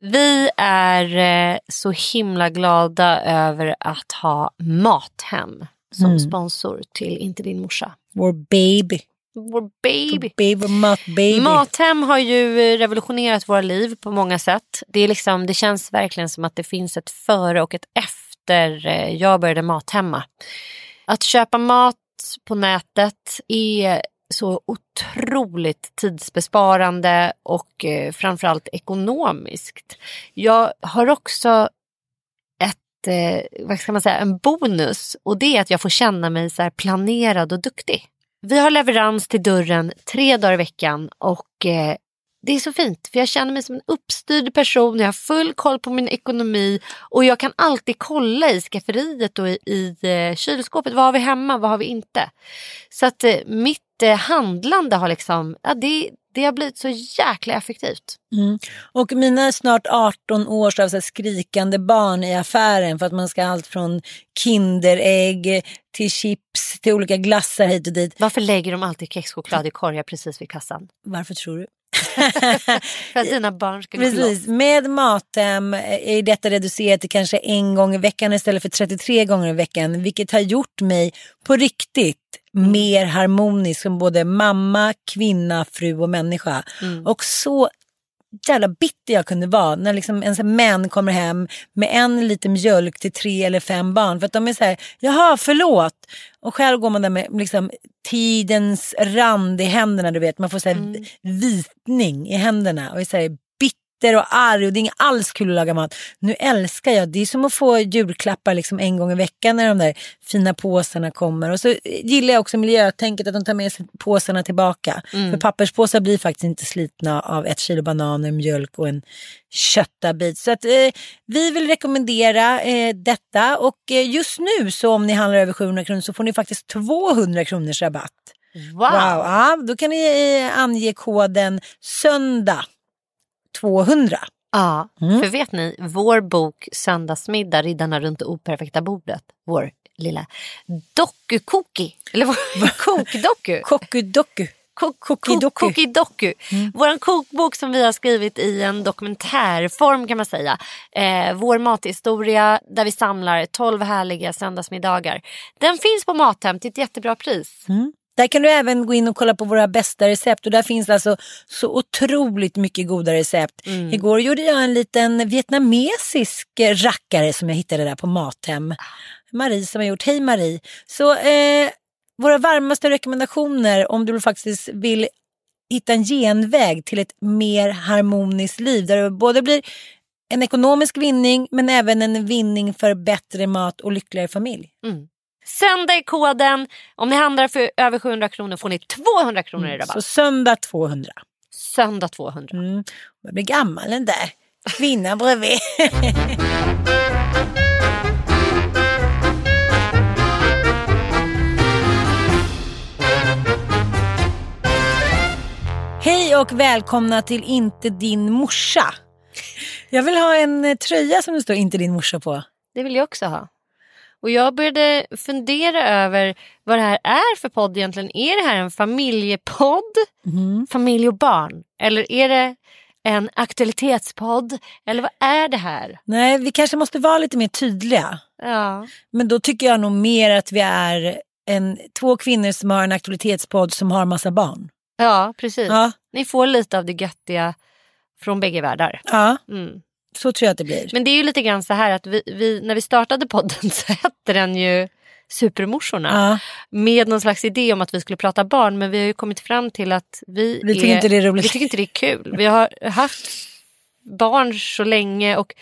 Vi är eh, så himla glada över att ha Mathem som Mm. sponsor till Inte din morsa. Vår baby. Vår baby. Baby, vår matbaby. Mathem har ju eh, revolutionerat våra liv på många sätt. Det, är liksom, det känns verkligen som att det finns ett före och ett efter eh, jag började mathemma. Att köpa mat på nätet är så otroligt otroligt tidsbesparande och eh, framförallt ekonomiskt. Jag har också ett, eh, vad ska man säga, en bonus och det är att jag får känna mig så här planerad och duktig. Vi har leverans till dörren tre dagar i veckan och eh, det är så fint för jag känner mig som en uppstyrd person, jag har full koll på min ekonomi och jag kan alltid kolla i skafferiet och i, i eh, kylskåpet, vad har vi hemma, vad har vi inte. Så att eh, mitt eh, handlande har liksom, ja, det, det har blivit så jäkla effektivt. Mm. Och mina snart 18 års av så skrikande barn i affären för att man ska allt från Kinderägg till chips till olika glassar hit och dit. Varför lägger de alltid kexchoklad i korgar precis vid kassan? Varför tror du? För att dina barn ska. Precis, med Mathem är detta reducerat till kanske en gång i veckan istället för 33 gånger i veckan. Vilket har gjort mig på riktigt mer harmonisk som både mamma, kvinna, fru och människa. Och så jävla bitter jag kunde vara när liksom en sån man kommer hem med en liten mjölk till tre eller fem barn. För att de är så här, jaha förlåt. Och själv går man där med liksom, tidens rand i händerna, du vet. Man får så här, vitning i händerna och är så här, bitter och arg och det är inget alls kul att laga mat. Nu älskar jag, det är som att få julklappar liksom en gång i veckan när de där fina påsarna kommer. Och så gillar jag också miljötänket att de tar med sig påsarna tillbaka. Mm. För papperspåsar blir faktiskt inte slitna av ett kilo bananer, mjölk och en köttabit. Så att eh, vi vill rekommendera eh, detta och eh, just nu så om ni handlar över 700 kronor så får ni faktiskt 200 kronors rabatt. Wow! Wow, ja, då kan ni eh, ange koden söndag 200. Ja, Mm. för vet ni, vår bok Söndagsmiddag, Riddarna runt det operfekta bordet, vår lilla dokukoki, eller vår kokdoku. Kokudoku. Kokidoku. Kokidoku. Vår kokbok som vi har skrivit i en dokumentärform kan man säga. Eh, vår mathistoria där vi samlar 12 härliga söndagsmiddagar. Den finns på Mathem till ett jättebra pris. Mm. Där kan du även gå in och kolla på våra bästa recept och där finns alltså så otroligt mycket goda recept. Mm. Igår gjorde jag en liten vietnamesisk eh, rackare som jag hittade där på Mathem. Marie som har gjort, hej Marie. Så eh, våra varmaste rekommendationer om du faktiskt vill hitta en genväg till ett mer harmoniskt liv där det både blir en ekonomisk vinning men även en vinning för bättre mat och lyckligare familj. Söndag är koden. Om ni handlar för över 700 kronor får ni 200 kronor i rabatt. Så söndag 200. Söndag 200. Mm. Jag blir gammal den där kvinnan bredvid. Hej och välkomna till Inte din morsa. Jag vill ha en eh, tröja som det står Inte din morsa på. Det vill jag också ha. Och jag började fundera över vad det här är för podd egentligen. Är det här en familjepodd? Mm. Familj och barn? Eller är det en aktualitetspodd? Eller vad är det här? Nej, vi kanske måste vara lite mer tydliga. Ja. Men då tycker jag nog mer att vi är en, två kvinnor som har en aktualitetspodd som har massa barn. Ja, precis. Ja. Ni får lite av det göttiga från bägge världar. Ja, Mm. Så tror jag att det blir. Men det är ju lite grann så här att vi, vi, när vi startade podden så hette den ju Supermorsorna. Ja, Med någon slags idé om att vi skulle prata barn men vi har ju kommit fram till att vi, vi tycker är, inte det är roligt. vi tycker inte det är kul. Vi har haft barn så länge och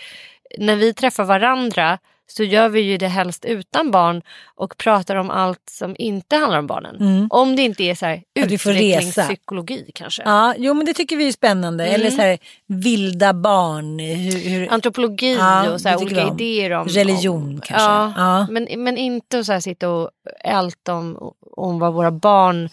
när vi träffar varandra så gör vi ju det helst utan barn och pratar om allt som inte handlar om barnen. Mm. Om det inte är så här utvecklingspsykologi kanske. Ja, jo men det tycker vi är spännande. Mm. Eller så här vilda barn. Hur, hur, Antropologi Ja, och så här olika om. idéer om Religion om, kanske. Ja, Ja. Men, men inte att så här sitta och älta om, om vad våra barn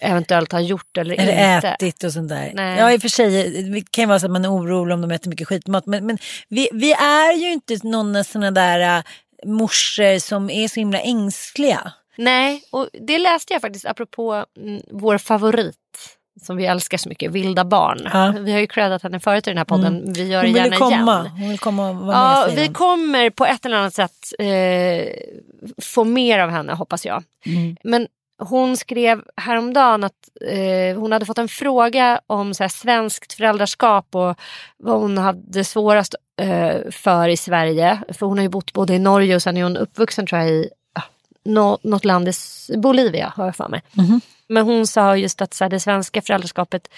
eventuellt har gjort eller, eller inte. ätit och sånt där. Nej. Ja i och för sig, det kan ju vara så att man är orolig om de äter mycket skitmat. Men, men vi, vi är ju inte några sådana där uh, morsor som är så himla ängsliga. Nej, och det läste jag faktiskt apropå mm, vår favorit som vi älskar så mycket, Vilda barn. Ja. Mm. Vi har ju creddat henne förut i den här podden, vi gör det gärna komma. igen. Hon vill komma och vara med Ja, säger vi hon. kommer på ett eller annat sätt eh, få mer av henne hoppas jag. Mm. Men hon skrev häromdagen att eh, hon hade fått en fråga om så här, svenskt föräldraskap och vad hon hade svårast eh, för i Sverige. För hon har ju bott både i Norge och sen är hon uppvuxen tror jag i nå, något land i Bolivia har jag för mig. Mhm. Men hon sa just att så här, det svenska föräldraskapet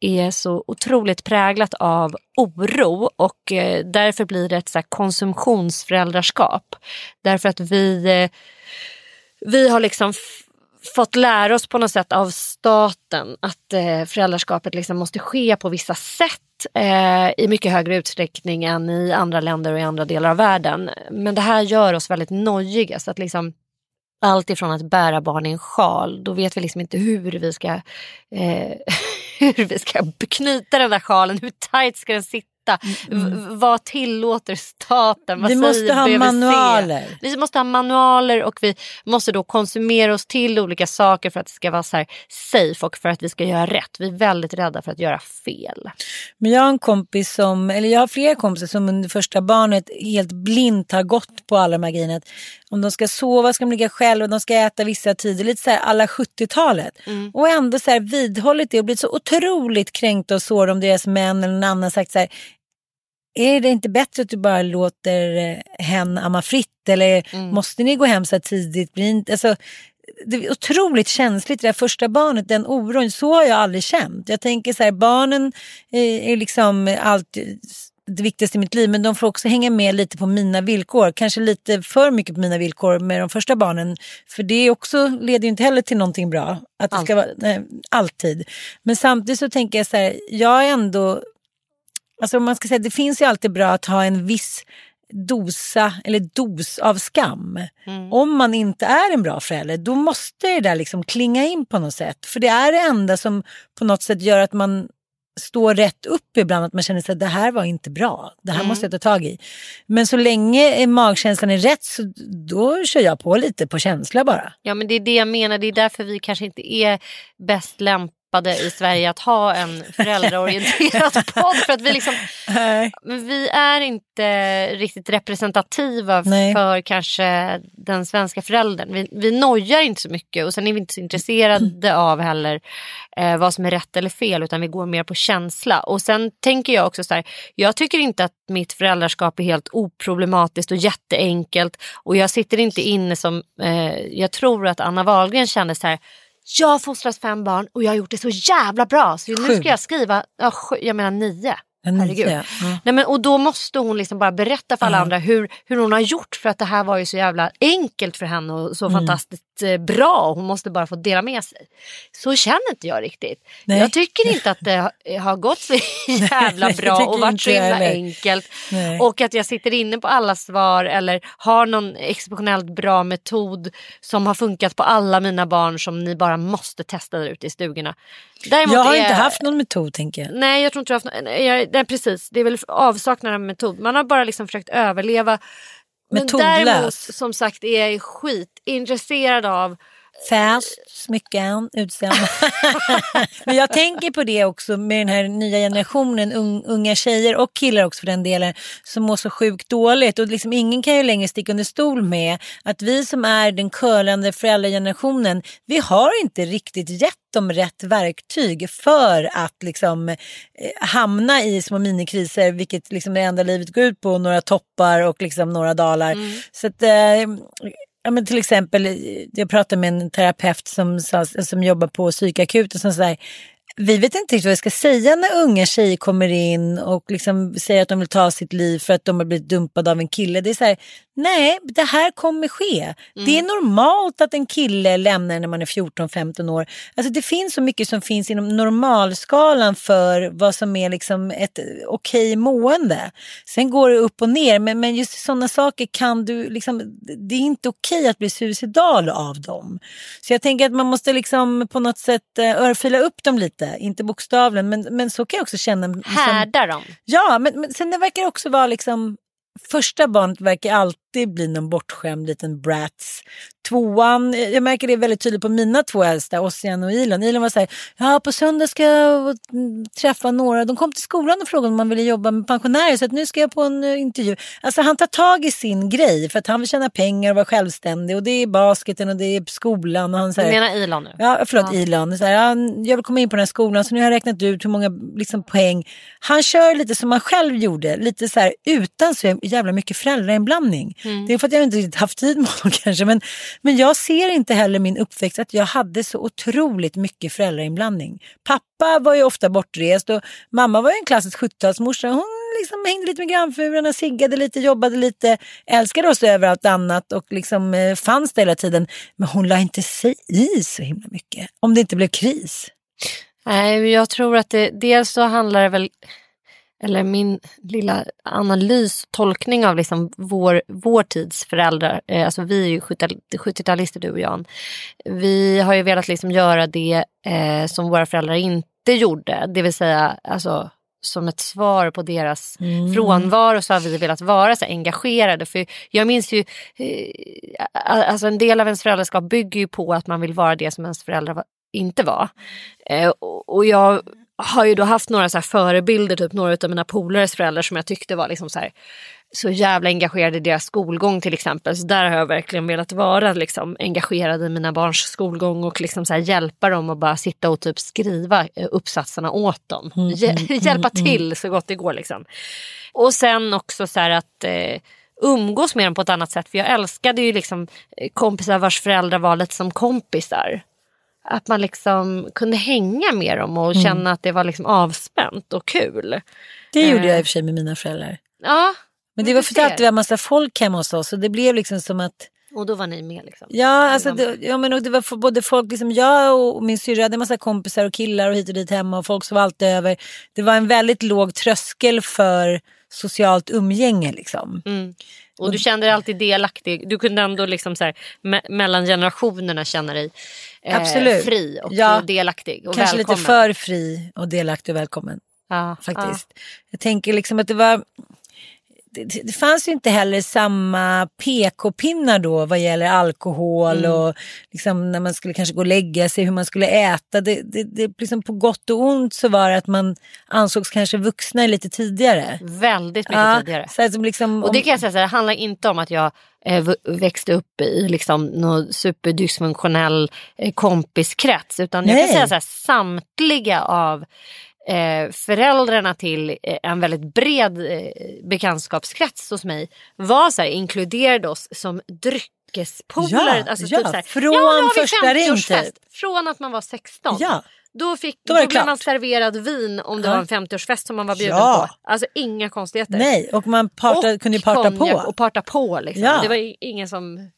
är så otroligt präglat av oro och eh, därför blir det ett så här, konsumtionsföräldraskap. Därför att vi, eh, vi har liksom fått lära oss på något sätt av staten att eh, föräldraskapet liksom måste ske på vissa sätt eh, i mycket högre utsträckning än i andra länder och i andra delar av världen. Men det här gör oss väldigt nojiga. Så att liksom, allt ifrån att bära barn i en sjal, då vet vi liksom inte hur vi ska, eh, hur vi ska knyta den där sjalen, hur tajt ska den sitta? V- vad tillåter staten? Vad Vi måste ha BVC? manualer. Vi måste ha manualer och vi måste då konsumera oss till olika saker för att det ska vara så här safe och för att vi ska göra rätt. Vi är väldigt rädda för att göra fel. Men jag har en kompis som, eller jag har flera kompisar som under första barnet helt blint har gått på alla de här grejerna. Om de ska sova ska de ligga själva, de ska äta vissa tider, lite så här alla 70-talet. Och ändå så här vidhållit det och blivit så otroligt kränkt och sår om deras män eller någon annan sagt så här. Är det inte bättre att du bara låter eh, hen amma fritt eller måste ni gå hem så här tidigt? Blir inte, alltså, det är otroligt känsligt det där första barnet, den oron. Så har jag aldrig känt. Jag tänker så här, barnen eh, är liksom allt det viktigaste i mitt liv men de får också hänga med lite på mina villkor. Kanske lite för mycket på mina villkor med de första barnen. För det också leder ju inte heller till någonting bra. Att det ska vara, nej, alltid. Men samtidigt så tänker jag så här, jag är ändå Alltså man ska säga, det finns ju alltid bra att ha en viss dosa eller dos av skam. Om man inte är en bra förälder då måste det där liksom klinga in på något sätt. För det är det enda som på något sätt gör att man står rätt upp ibland. Att man känner sig att det här var inte bra. Det här måste jag ta tag i. Men så länge magkänslan är rätt så då kör jag på lite på känsla bara. Ja men det är det jag menar, det är därför vi kanske inte är bäst lämpade i Sverige att ha en föräldraorienterad podd. För att vi, liksom, vi är inte riktigt representativa Nej. för kanske den svenska föräldern. Vi, vi nojar inte så mycket och sen är vi inte så intresserade av heller eh, vad som är rätt eller fel utan vi går mer på känsla. Och sen tänker jag också så här, jag tycker inte att mitt föräldraskap är helt oproblematiskt och jätteenkelt och jag sitter inte inne som, eh, jag tror att Anna Wahlgren kände så här jag har fostrat fem barn och jag har gjort det så jävla bra så nu ska jag skriva, ja, sju, jag menar nio. Herregud. ja. Nej, men, och då måste hon liksom bara berätta för alla Ja. andra hur, hur hon har gjort för att det här var ju så jävla enkelt för henne och så Mm. fantastiskt eh, bra. Hon måste bara få dela med sig. Så känner inte jag riktigt. Nej. Jag tycker inte att det har- har gått så jävla Nej, bra tycker och varit så himla heller. enkelt. Nej. Och att jag sitter inne på alla svar eller har någon exceptionellt bra metod som har funkat på alla mina barn som ni bara måste testa där ute i stugorna. Däremot Jag har är- inte haft någon metod tänker jag. Nej, jag tror inte jag har haft någon, nej, precis. Det är väl avsaknad av metod. Man har bara liksom försökt överleva. Men däremot som sagt är jag skitintresserad av Fast, smycken, utseende. Men jag tänker på det också med den här nya generationen, un, unga tjejer och killar också för den delen, som mår så sjukt dåligt. Och liksom ingen kan ju längre sticka under stol med att vi som är den curlande föräldragenerationen, vi har inte riktigt gett dem rätt verktyg för att liksom eh, hamna i små minikriser, vilket liksom det enda livet går ut på, några toppar och liksom några dalar. Så att, eh, Ja, men till exempel, eh, jag pratade med en terapeut som, som jobbar på psykakuten som säger vi vet inte riktigt vad vi ska säga när unga tjejer kommer in och liksom säger att de vill ta sitt liv för att de har blivit dumpade av en kille. Det är så här, nej, det här kommer ske. Det är normalt att en kille lämnar när man är 14-15 år. Alltså det finns så mycket som finns inom normalskalan för vad som är liksom ett okej mående. Sen går det upp och ner, men, men just sådana saker kan du liksom, det är inte okej att bli suicidal av dem. Så jag tänker att man måste liksom på något sätt eh, örfila upp dem lite, inte bokstavligen, men, men så kan jag också känna. Liksom, härda dem. Ja, men, men sen det verkar också vara liksom Första barnet verkar alltid bli någon bortskämd liten brats. Tvåan, eh, jag märker det väldigt tydligt på mina två äldsta, Ossian och Ilon. Ilon var så här, ja på söndag ska jag mm, träffa några. De kom till skolan och frågade om man ville jobba med pensionärer så att nu ska jag på en eh, intervju. Alltså han tar tag i sin grej för att han vill tjäna pengar och vara självständig och det är basketen och det är skolan. Och han, så Du här, menar Elon nu? Ja, förlåt Elon. Så här, ja, jag vill komma in på den här skolan så nu har jag räknat ut hur många liksom, poäng. Han kör lite som han själv gjorde, lite så här utan så jävla mycket föräldrainblandning. Det är för att jag inte riktigt haft tid med honom kanske. Men, men jag ser inte heller min uppväxt att jag hade så otroligt mycket föräldrainblandning. Pappa var ju ofta bortrest och mamma var ju en klassisk 70-talsmorsa. Hon liksom hängde lite med grannfurorna, siggade lite, jobbade lite, älskade oss över allt annat och liksom eh, fanns där hela tiden. Men hon la inte sig i så himla mycket. Om det inte blev kris. Nej, jag tror att det, dels så handlar det väl, eller min lilla analys, tolkning av liksom vår, vår tids föräldrar, eh, alltså vi är ju 70 70-talister du och Jan. Vi har ju velat liksom göra det eh, som våra föräldrar inte gjorde, det vill säga alltså som ett svar på deras frånvaro så har vi velat vara så engagerade. För jag minns ju, eh, alltså en del av ens föräldraskap bygger ju på att man vill vara det som ens föräldrar inte var. Eh, och, och jag har ju då haft några så förebilder, typ några av mina polares föräldrar som jag tyckte var liksom så här så jävla engagerade i deras skolgång till exempel. Så där har jag verkligen velat vara liksom, engagerad i mina barns skolgång och liksom så hjälpa dem och bara sitta och typ skriva eh, uppsatserna åt dem. Hj- hjälpa till så gott det går. Liksom. Och sen också så här att eh, umgås med dem på ett annat sätt. För jag älskade ju liksom eh, kompisar vars föräldrar var lite som kompisar. Att man liksom kunde hänga med dem och känna att det var liksom avspänt och kul. Det gjorde Eh. jag i och för sig med mina föräldrar. Ja, Men det var för att det var massa folk hemma hos oss och det blev liksom som att Och då var ni med liksom. Ja, alltså det, ja men och det var både folk, liksom jag och min syrra hade en massa kompisar och killar och hit och dit hemma och folk som var alltid över. Det var en väldigt låg tröskel för socialt umgänge liksom. Mm. Och du kände dig alltid delaktig. Du kunde ändå liksom så här, me- mellan generationerna känna dig eh, Absolut. fri och Ja. delaktig och Kanske välkommen. lite för fri och delaktig och välkommen ja, faktiskt. Jag tänker liksom att det var det, det fanns ju inte heller samma PK-pinnar då vad gäller alkohol Mm. och liksom när man skulle kanske gå och lägga sig, hur man skulle äta. Det, det, det, liksom på gott och ont så var det att man ansågs kanske vuxna lite tidigare. Ja, väldigt mycket tidigare. Så att liksom, Och det kan jag säga, så här, det handlar inte om att jag eh, växte upp i liksom, någon superdysfunktionell eh, kompiskrets. Utan jag kan Nej. säga så här, samtliga av eh, föräldrarna till eh, en väldigt bred eh, bekantskapskrets hos mig var så här, inkluderade oss som dryckespolare. Ja, alltså, ja, typ från ja, första ring, 50-årsfest. typ. Från att man var 16. Ja. Då, fick, Då då, blev man serverad vin om det Ja. var en 50-årsfest som man var bjuden Ja. på. Alltså inga konstigheter. Nej, och man parta, och kunde parta på. Och parta på liksom. Ja. Det var ingen som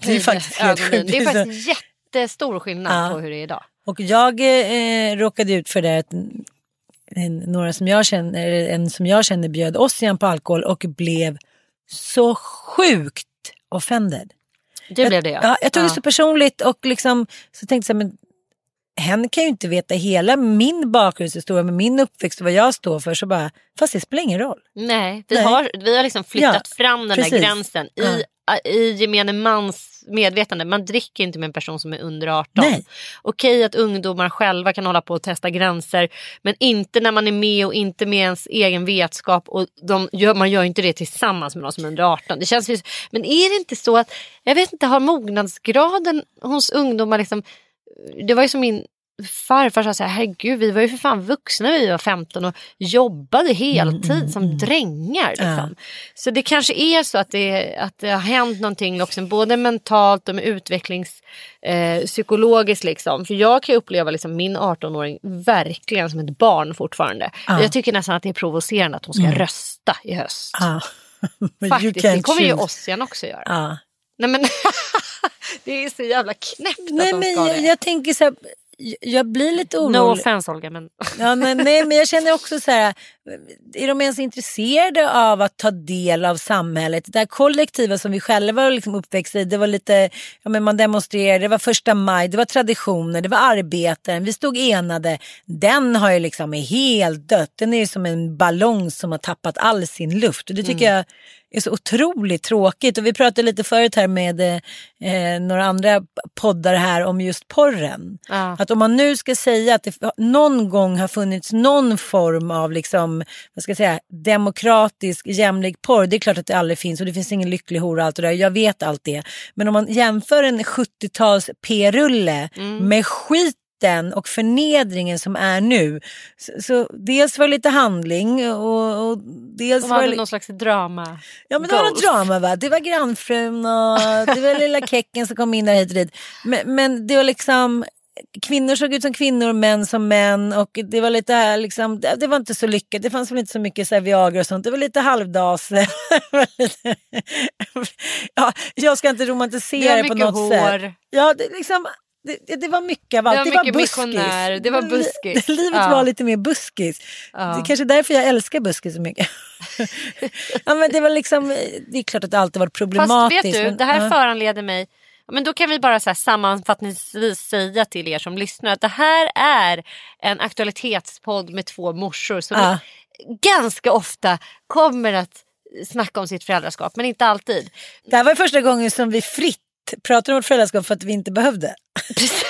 Det är faktiskt helt sjukt. Det är faktiskt jättestor skillnad på hur det är idag. Och jag eh, råkade ut för det att en, några som jag känner, en som jag känner bjöd oss igen på alkohol och blev så sjukt offended. Det blev det ja. Ja, jag tog det Ja. så personligt och liksom så tänkte jag men hen kan ju inte veta hela min bakgrundshistoria med min uppväxt och vad jag står för så bara, fast det spelar ingen roll. Nej, vi Nej. har, vi har liksom flyttat Ja, fram den precis. där gränsen i, i gemene mans medvetande. Man dricker inte med en person som är under 18. Nej. Okej att ungdomar själva kan hålla på och testa gränser men inte när man är med och inte med ens egen vetskap och de gör, man gör inte det tillsammans med någon som är under 18. Det känns men är det inte så att, jag vet inte, har mognadsgraden hos ungdomar liksom, det var ju som min farfar sa så här, herregud vi var ju för fan vuxna när vi var 15 och jobbade heltid som drängar. Liksom. Så det kanske är så att det, att det har hänt någonting också, både mentalt och med utvecklings eh. Liksom. För jag kan uppleva liksom, min 18-åring verkligen som ett barn fortfarande. Ja. Jag tycker nästan att det är provocerande att hon ska rösta i höst. Ja. Faktiskt, det kommer ju. Ossian också göra. Ja. Nej men det är så jävla knäppt Nej att de men ska jag, det. jag tänker så här, jag- blir lite orolig. No offense Olga men Ja, nej, nej, men jag känner också så här, är de ens intresserade av att ta del av samhället? Det här kollektiva som vi själva var liksom uppväxta i, det var lite, ja, men man demonstrerade, det var första maj, det var traditioner, det var arbetaren, vi stod enade. Den har ju liksom är helt dött, den är ju som en ballong som har tappat all sin luft. Och det tycker jag är så otroligt tråkigt. Och vi pratade lite förut här med eh, några andra poddar här om just porren. Ja. Att om man nu ska säga att det någon gång har funnits någon form av liksom, vad ska jag säga, demokratisk jämlik porr. Det är klart att det aldrig finns och det finns ingen lycklig hora och allt det där. Jag vet allt det. Men om man jämför en 70-tals p-rulle med skiten och förnedringen som är nu. Så, så dels var det lite handling och, och dels de var det... hade någon slags drama. Ja men det var något drama va. Det var grannfrun och det var lilla kecken som kom in där hit och dit. Men, men det var liksom Kvinnor såg ut som kvinnor, män som män och det var lite här liksom, det, det var inte så lyckat. Det fanns väl inte så mycket så här Viagra och sånt. Det var lite halvdas. Det ja, jag ska inte Det romantisera var det på något sätt. hår. Ja, det, liksom, det, det, det var mycket av Det allt. var mycket buskis. missionär, det var buskis. Livet Ja. var lite mer buskis. Ja. Det är kanske därför jag älskar buskis så mycket. ja, men det var liksom, det är klart att det alltid varit Fast problematiskt. vet du, men- det här ja. föranleder mig Men då kan vi bara så sammanfattningsvis säga till er som lyssnar att det här är en aktualitetspodd med två morsor som Ja. ganska ofta kommer att snacka om sitt föräldraskap men inte alltid. Det här var första gången som vi fritt pratade om vårt föräldraskap för att vi inte behövde. Precis,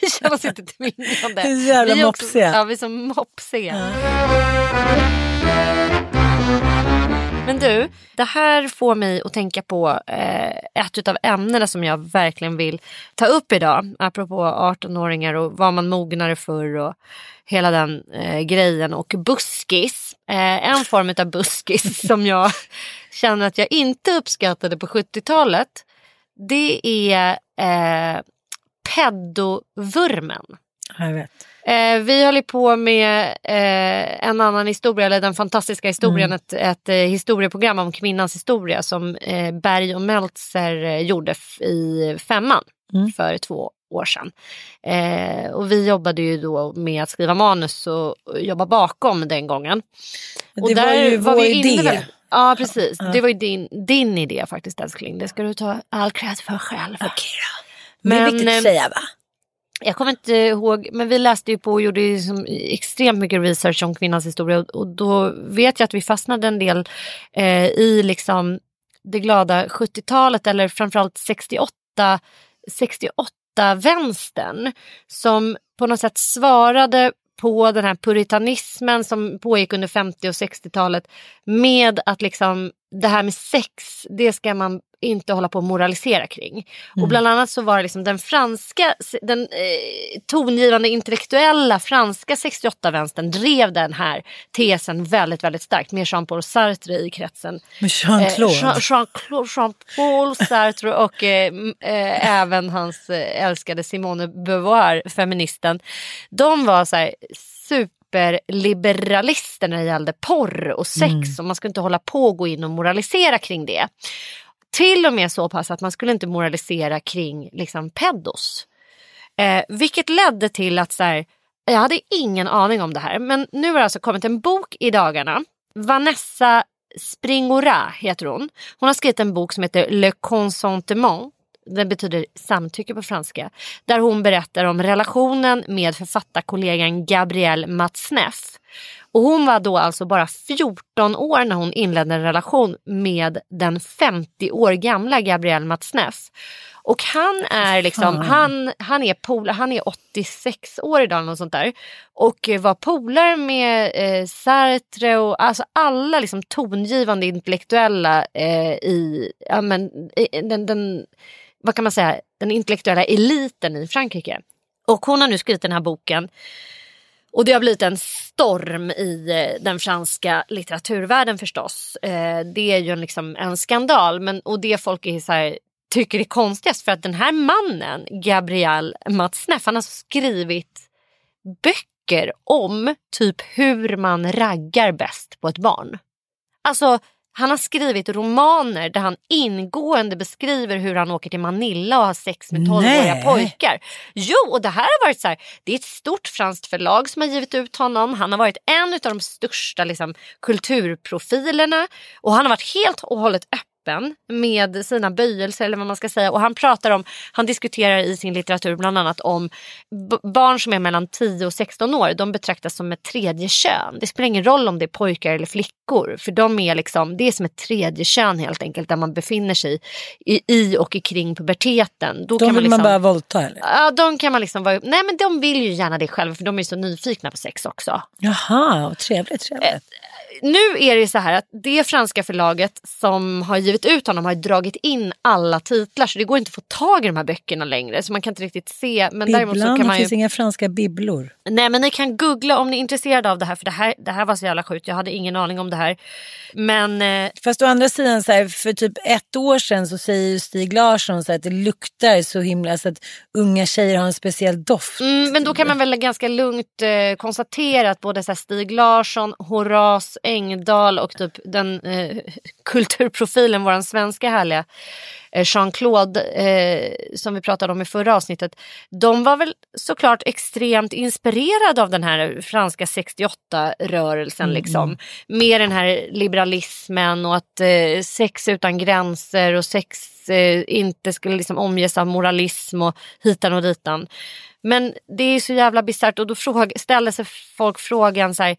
vi känner oss inte tvingade. Det är så jävla vi är också- mopsiga. Ja, vi är så mopsiga. Men du, det här får mig att tänka på eh, ett av ämnena som jag verkligen vill ta upp idag. Apropå 18-åringar och vad man mognade för och hela den eh, grejen. Och buskis, eh, en form av buskis som jag känner att jag inte uppskattade på 70-talet. Det är eh, pedovurmen. Ja, Jag vet. Eh, vi håller på med eh, en annan historia, eller den fantastiska historien, ett, ett eh, historieprogram om kvinnans historia som eh, Berg och Meltzer eh, gjorde i femman för två år sedan. Eh, och vi jobbade ju då med att skriva manus och, och jobba bakom den gången. Det och var ju vår vi inne idé. väl- Ja precis, det var ju din, din idé faktiskt älskling. Det ska du ta all cred för själv. Okej då. Men, det är viktigt eh, att säga va? jag kommer inte ihåg, men vi läste ju på och gjorde ju som extremt mycket research om kvinnans historia och, och då vet jag att vi fastnade en del eh, i liksom det glada 70-talet eller framförallt 68, 68 vänstern som på något sätt svarade på den här puritanismen som pågick under 50 och 60-talet med att liksom det här med sex, det ska man inte hålla på och moralisera kring. Och bland annat så var det liksom den franska, den eh, tongivande intellektuella franska 68-vänstern drev den här tesen väldigt, väldigt starkt med Jean-Paul Sartre i kretsen. Med Jean-Claude. Eh, Jean- Jean-Claude, Jean-Paul Sartre och eh, eh, även hans eh, älskade Simone Beauvoir, feministen. De var så här superliberalister när det gällde porr och sex och man skulle inte hålla på och gå in och moralisera kring det. Till och med så pass att man skulle inte moralisera kring liksom pedos. Eh, vilket ledde till att så här, jag hade ingen aning om det här men nu har det alltså kommit en bok i dagarna. Vanessa Springora heter hon. Hon har skrivit en bok som heter Le Consentement. Den betyder samtycke på franska. Där hon berättar om relationen med författarkollegan Gabrielle Matzneff. Och hon var då alltså bara 14 år när hon inledde en relation med den 50 år gamla Gabrielle Matzneff. Och han är liksom, han, han är polare, han är 86 år idag eller något sånt där. Och eh, var polare med eh, Sartre och alltså alla liksom tongivande intellektuella eh, i, ja men, i, den, den, vad kan man säga, den intellektuella eliten i Frankrike. Och hon har nu skrivit den här boken och det har blivit en storm i eh, den franska litteraturvärlden förstås. Eh, det är ju en, liksom en skandal men, och det folk är så här, tycker är konstigast för att den här mannen, Gabriel Matzneff, han har alltså skrivit böcker om typ hur man raggar bäst på ett barn. Alltså han har skrivit romaner där han ingående beskriver hur han åker till Manila och har sex med 12-åriga Nej. pojkar. Jo, och det här har varit så här, det är ett stort franskt förlag som har givit ut honom. Han har varit en av de största liksom, kulturprofilerna och han har varit helt och hållet öppen med sina böjelser eller vad man ska säga. Och han pratar om, han diskuterar i sin litteratur bland annat om barn som är mellan 10 och 16 år. De betraktas som ett tredje kön. Det spelar ingen roll om det är pojkar eller flickor. För de är liksom, det är som ett tredje kön helt enkelt där man befinner sig i, i och kring puberteten. Då De kan vill man, man liksom, bara våldta eller? Ja, de kan man liksom vara, nej men de vill ju gärna det själva för de är så nyfikna på sex också. Jaha, trevligt. trevligt. Nu är det så här att det franska förlaget som har givit ut honom har dragit in alla titlar så det går inte att få tag i de här böckerna längre så man kan inte riktigt se. Men däremot så kan man ju... finns inga franska bibblor. Nej men ni kan googla om ni är intresserade av det här för det här, det här var så jävla sjukt. Jag hade ingen aning om det här. Men eh, Fast å andra sidan, så här, för typ ett år sedan så säger ju Stig Larsson så här, att det luktar så himla så att unga tjejer har en speciell doft. Mm, men då kan man väl ganska lugnt eh, konstatera att både så här, Stig Larsson, Horace Engdahl och typ den eh, kulturprofilen, våran svenska härliga eh, Jean-Claude eh, som vi pratade om i förra avsnittet. De var väl såklart extremt inspirerade av den här franska 68-rörelsen. Liksom. Med den här liberalismen och att eh, sex utan gränser och sex eh, inte skulle liksom omges av moralism och hitan och ditan. Men det är så jävla bisarrt och då fråga, ställer sig folk frågan så här,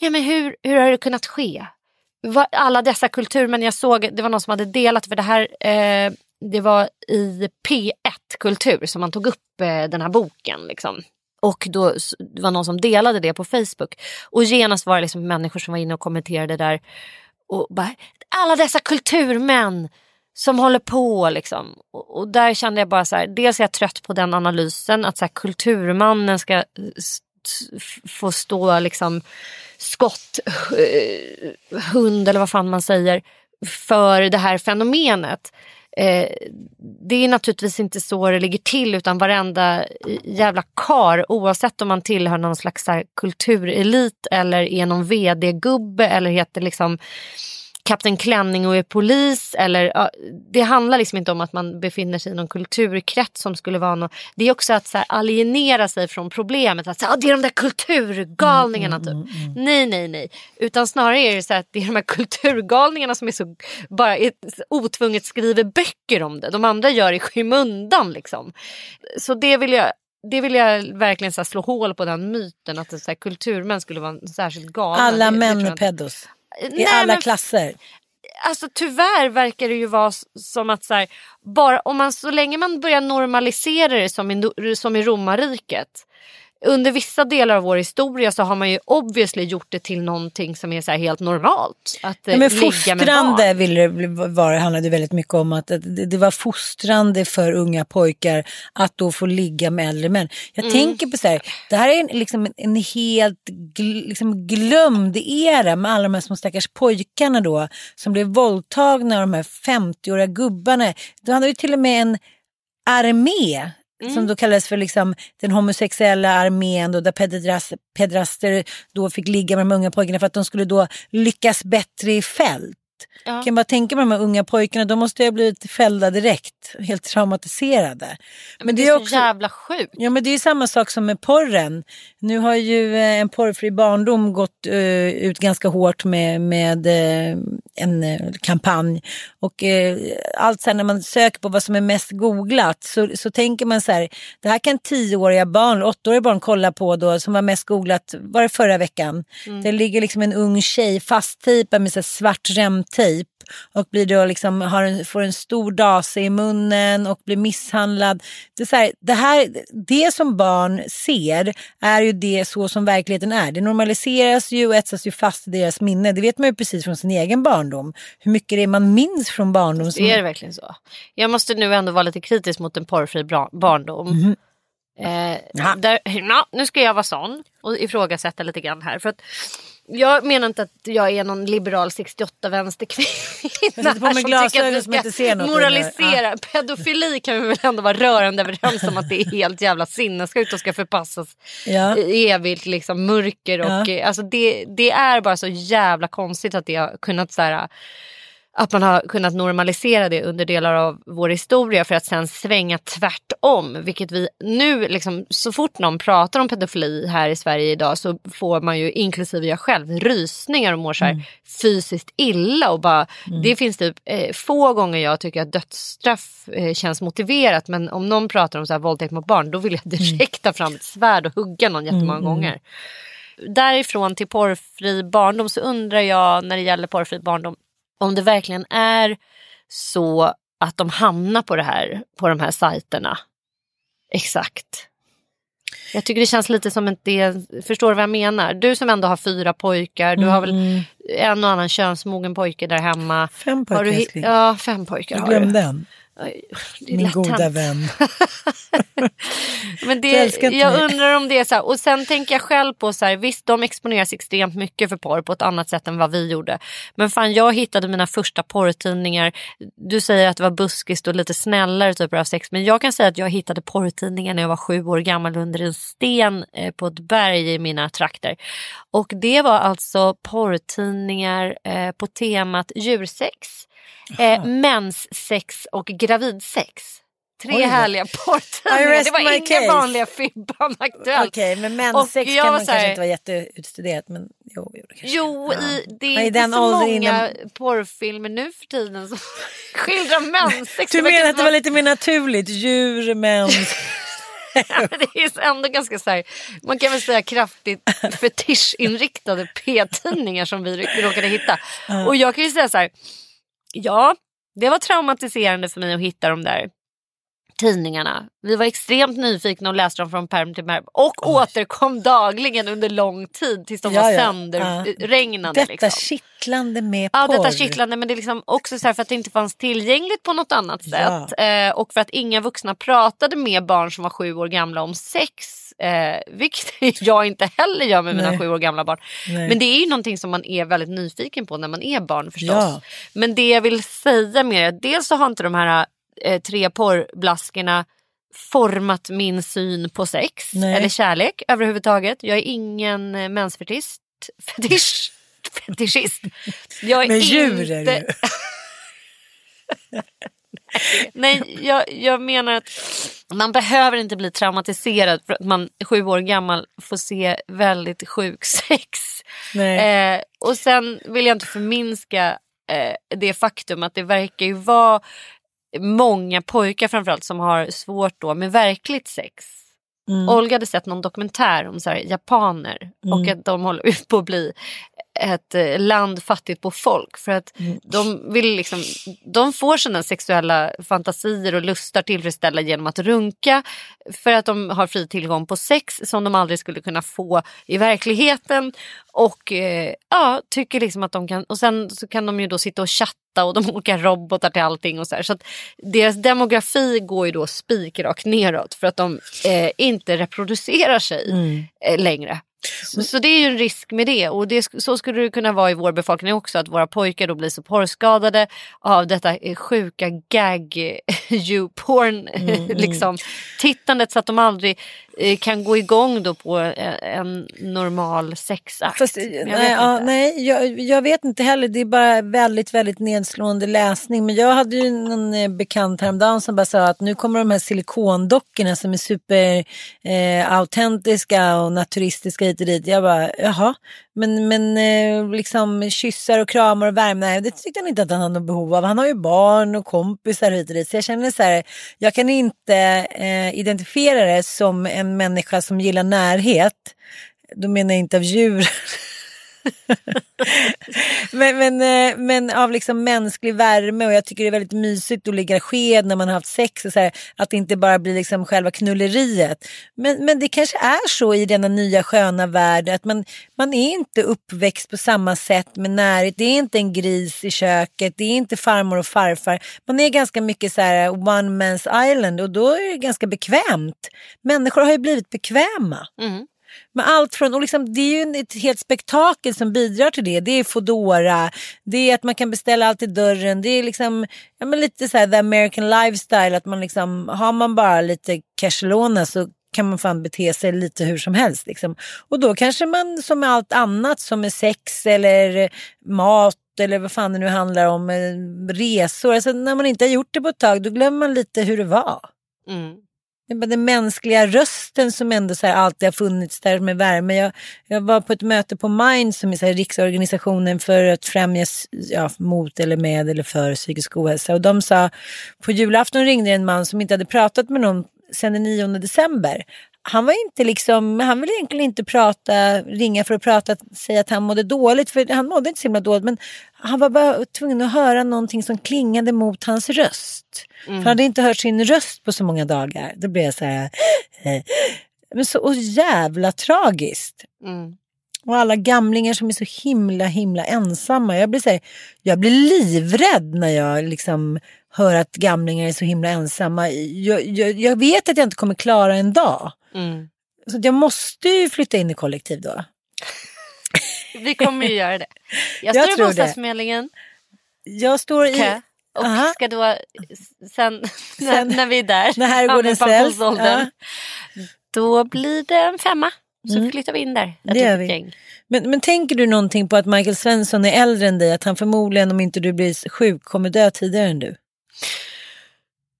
ja men hur, hur har det kunnat ske? Alla dessa kulturmän jag såg, det var någon som hade delat för det här, eh, det var i P1 Kultur som man tog upp eh, den här boken. Liksom. Och då det var någon som delade det på Facebook. Och genast var det liksom människor som var inne och kommenterade där. Och bara, alla dessa kulturmän som håller på liksom. Och, och där kände jag bara så här, dels är jag trött på den analysen att så här, kulturmannen ska eh, få stå liksom skott, eh, hund eller vad fan man säger för det här fenomenet. Eh, det är naturligtvis inte så det ligger till utan varenda jävla kar oavsett om man tillhör någon slags här, kulturelit eller är någon vd-gubbe eller heter liksom Kapten Klänning och är polis. Eller, ja, det handlar liksom inte om att man befinner sig i någon kulturkrets som skulle vara något. Det är också att så här, alienera sig från problemet. Att så här, "Ah, det är de där kulturgalningarna typ. Nej, nej, nej. Utan snarare är det så här att det är de här kulturgalningarna som är så bara är, otvunget skriver böcker om det. De andra gör i skymundan liksom. Så det vill jag det vill jag verkligen så slå hål på den myten att det, så här, kulturmän skulle vara särskilt galna. Alla män är pedos. I Nej, alla men klasser. alltså tyvärr verkar det ju vara som att så här, bara om man så länge man börjar normalisera det som i, som i romarriket under vissa delar av vår historia så har man ju obviously gjort det till någonting som är så helt normalt. Att eh, Ja, men ligga med fostrande ville det vara, handlade väldigt mycket om att det, var fostrande för unga pojkar att då få ligga med äldre män. Jag Mm. tänker på så här, det här är en, liksom en, helt gl, liksom glömd era med alla de här små stackars pojkarna då som blev våldtagna av de här 50-åriga gubbarna. De hade ju till och med en armé Mm. som då kallades för liksom den homosexuella armén då, där pedras, pedraster då fick ligga med de unga pojkarna för att de skulle då lyckas bättre i fält. Ja. Jag kan bara tänka mig de här unga pojkarna, de måste ju ha blivit fällda direkt, helt traumatiserade. Men det är så jävla sjukt. Ja men det är samma sak som med porren. Nu har ju eh, en porrfri barndom gått eh, ut ganska hårt med, med eh, en eh, kampanj. Och eh, allt så här, när man söker på vad som är mest googlat så, så tänker man så här, det här kan tioåriga barn, åttaåriga barn kolla på då som var mest googlat, var det förra veckan? Det ligger liksom en ung tjej fasttejpad med så här svart remtejp och blir då liksom, har en, får en stor dase i munnen och blir misshandlad. Det, här, det, här, det som barn ser är ju det så som verkligheten är. Det normaliseras ju och etsas ju fast i deras minne. Det vet man ju precis från sin egen barndom. Hur mycket det är man minns från barndom. Som... Det är det verkligen så. Jag måste nu ändå vara lite kritisk mot en porrfri barndom. Mhm. Eh, där, ja, nu ska jag vara sån och ifrågasätta lite grann här. För att jag menar inte att jag är någon liberal 68 vänsterkvinna. sätter på mig här som glasögon som inte ser något Moralisera. Pedofili kan vi väl ändå vara rörande överens om att det är helt jävla sinnessjukt och ska förpassas Ja. i evigt liksom, mörker. Och, Ja. alltså, det, det är bara så jävla konstigt att det har kunnat så här, att man har kunnat normalisera det under delar av vår historia för att sen svänga tvärtom. Vilket vi nu, liksom, så fort någon pratar om pedofili här i Sverige idag så får man ju, inklusive jag själv, rysningar och mår så här fysiskt illa. Och bara, Det finns typ eh, få gånger jag tycker att dödsstraff eh, känns motiverat men om någon pratar om så här våldtäkt mot barn då vill jag direkt ta fram ett svärd och hugga någon jättemånga gånger. Därifrån till porrfri barndom så undrar jag när det gäller porrfri barndom om det verkligen är så att de hamnar på det här på de här sajterna. Exakt. Jag tycker det känns lite som att det, förstår du vad jag menar? Du som ändå har fyra pojkar, du har väl en och annan könsmogen pojke där hemma. Fem Har pojkar du, hi- älskling. ja, fem pojkar Jag har du. glömde en. Min goda vän. Men det, jag mig. undrar om det är så här. Och sen tänker jag själv på så här. Visst de exponeras extremt mycket för porr på ett annat sätt än vad vi gjorde. Men fan jag hittade mina första porrtidningar. Du säger att det var buskist och lite snällare typer av sex. Men jag kan säga att jag hittade porrtidningar när jag var sju år gammal under en sten eh, på ett berg i mina trakter. Och det var alltså porrtidningar eh, på temat djursex. Eh, menssex och gravidsex. Tre Oj härliga porrtidningar. Det var inga case. vanliga Fibban Aktuellt. Okej, men Och menssex kan man här- kanske inte vara jätteutstuderat. Men jo, jo, det. Jo, i, det är Ja, inte den så många innan- porrfilmer nu för tiden som skildrar menssex. Du menar att det var lite mer naturligt? Djur, mens... Men det är ändå ganska så här, man kan väl säga kraftigt fetischinriktade p-tidningar som vi råkade hitta. Och jag kan ju säga så här, ja, det var traumatiserande för mig att hitta de där tidningarna. Vi var extremt nyfikna och läste dem från perm till perm och återkom dagligen under lång tid tills de Ja, var ja. sönderregnade. Detta liksom. kittlande med Ja, porr. detta kittlande men det är liksom också så här för att det inte fanns tillgängligt på något annat Ja. sätt. Eh, och för att inga vuxna pratade med barn som var sju år gamla om sex. Eh, vilket jag inte heller gör med mina Nej. sju år gamla barn. Nej. Men det är ju någonting som man är väldigt nyfiken på när man är barn förstås. Ja. Men det jag vill säga mer är att dels så har inte de här eh, tre porrblaskorna format min syn på sex Nej. eller kärlek överhuvudtaget. Jag är ingen eh, mensfetisch. Fetisch. Fetischist. Jag är Men djur inte... är ju. Nej, jag, jag menar att man behöver inte bli traumatiserad för att man sju år gammal får se väldigt sjuk sex. Eh, och sen vill jag inte förminska eh, det faktum att det verkar ju vara många pojkar framförallt som har svårt då med verkligt sex. Mm. Olga hade sett någon dokumentär om så här, japaner och att de håller på att bli ett eh, land fattigt på folk. För att de, vill liksom, de får sina sexuella fantasier och lustar tillfredsställda genom att runka. För att de har fri tillgång på sex som de aldrig skulle kunna få i verkligheten. Och eh, ja, tycker liksom att de kan, och sen så kan de ju då sitta och chatta och de åker robotar till allting och så här. Så att deras demografi går ju då spikrakt neråt för att de eh, inte reproducerar sig eh, längre. Så, så det är ju en risk med det och det, så skulle det kunna vara i vår befolkning också att våra pojkar då blir så porrskadade av detta eh, sjuka gag you porn liksom tittandet så att de aldrig eh, kan gå igång då på eh, en normal sexakt. Fast, jag nej, ja, nej jag, jag vet inte heller. Det är bara väldigt, väldigt nedslående läsning. Men jag hade ju någon eh, bekant häromdagen som bara sa att nu kommer de här silikondockorna som är super eh, autentiska och naturistiska hit och dit. Jag bara, jaha. Men, men eh, liksom kyssar och kramar och värme, nej, det tyckte han inte att han hade något behov av. Han har ju barn och kompisar hit och dit. Så jag känner så här, jag kan inte eh, identifiera det som en människa som gillar närhet. Då menar jag inte av djur. men, men, eh, men av liksom mänsklig värme och jag tycker det är väldigt mysigt att ligga sked när man har haft sex och så här, att det inte bara blir liksom själva knulleriet. Men, men det kanske är så i denna nya sköna värld att man, man är inte uppväxt på samma sätt med närhet. Det är inte en gris i köket, det är inte farmor och farfar. Man är ganska mycket så här eh, one man's island och då är det ganska bekvämt. Människor har ju blivit bekväma. Mm. Med allt från, och liksom, det är ju ett helt spektakel som bidrar till det. Det är Foodora, det är att man kan beställa allt i dörren. Det är liksom, ja, men lite så här the American lifestyle. Att man liksom, har man bara lite cashelona så kan man fan bete sig lite hur som helst. Liksom. Och då kanske man som med allt annat som är sex eller mat eller vad fan det nu handlar om, eh, resor. Alltså, när man inte har gjort det på ett tag då glömmer man lite hur det var. Mm. Den mänskliga rösten som ändå så här alltid har funnits där med värme. Jag, jag var på ett möte på Mind som är så här riksorganisationen för att främja ja, mot eller med eller för psykisk ohälsa. Och de sa, på julafton ringde en man som inte hade pratat med någon sedan den 9 december. Han var inte liksom, han ville egentligen inte prata, ringa för att prata, säga att han mådde dåligt, för han mådde inte så himla dåligt, men han var bara tvungen att höra någonting som klingade mot hans röst. För han hade inte hört sin röst på så många dagar. Då blev jag så här, men så och jävla tragiskt. Mm. Och alla gamlingar som är så himla himla ensamma. Jag blir, så här, jag blir livrädd när jag liksom hör att gamlingar är så himla ensamma. Jag, jag, jag vet att jag inte kommer klara en dag. Mm. Så jag måste ju flytta in i kollektiv då. Vi kommer ju göra det. Jag Jag står i bostadsförmedlingen Jag står i... kö och Aha. ska då sen, när, Sen- när vi är där, när herrgården ja, säljs, pensionsåldern, då blir det en femma. Så flyttar vi in där, ett Det vi. gäng. Men, men tänker du någonting på att Michael Svensson är äldre än dig? Att han förmodligen, om inte du blir sjuk, kommer dö tidigare än du?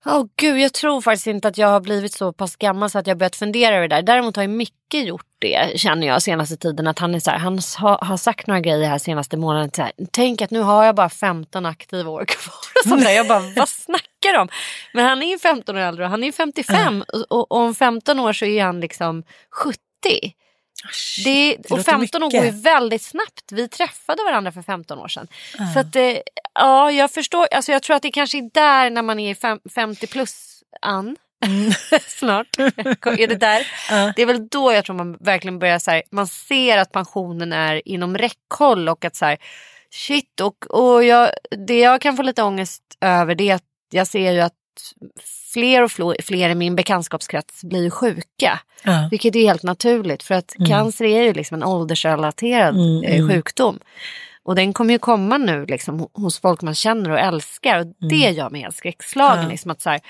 Åh gud, jag tror faktiskt inte att jag har blivit så pass gammal så att jag börjat fundera över det där. Däremot har ju Micke gjort det känner jag senaste tiden. Att han är så här, han har, har sagt några grejer här senaste månaden. Så här, Tänk att nu har jag bara 15 aktiva år kvar. Och sånt där. Jag bara, vad snackar de om? Men han är ju 15 år äldre och han är ju 55. Och, och, och om 15 år så är han liksom 70. Det, det och låter 15 år mycket. går ju väldigt snabbt. Vi träffade varandra för 15 år sedan. Så att, eh, ja, jag förstår. Alltså jag tror att det kanske är där när man är fem, 50 plus an. Snart. är det där? Ja. Det är väl då jag tror man verkligen börjar så här, man ser att pensionen är inom räckhåll och att så här, shit och, och jag, det jag kan få lite ångest över det är att jag ser ju att fler och fler, i min bekantskapskrets blir ju sjuka. Ja. Vilket är helt naturligt för att cancer är ju liksom en åldersrelaterad Mm, eh, mm. sjukdom. Och den kommer ju komma nu liksom, ho- hos folk man känner och älskar. Och det Mm. gör mig helt skräckslagen. Ja. Liksom att så här,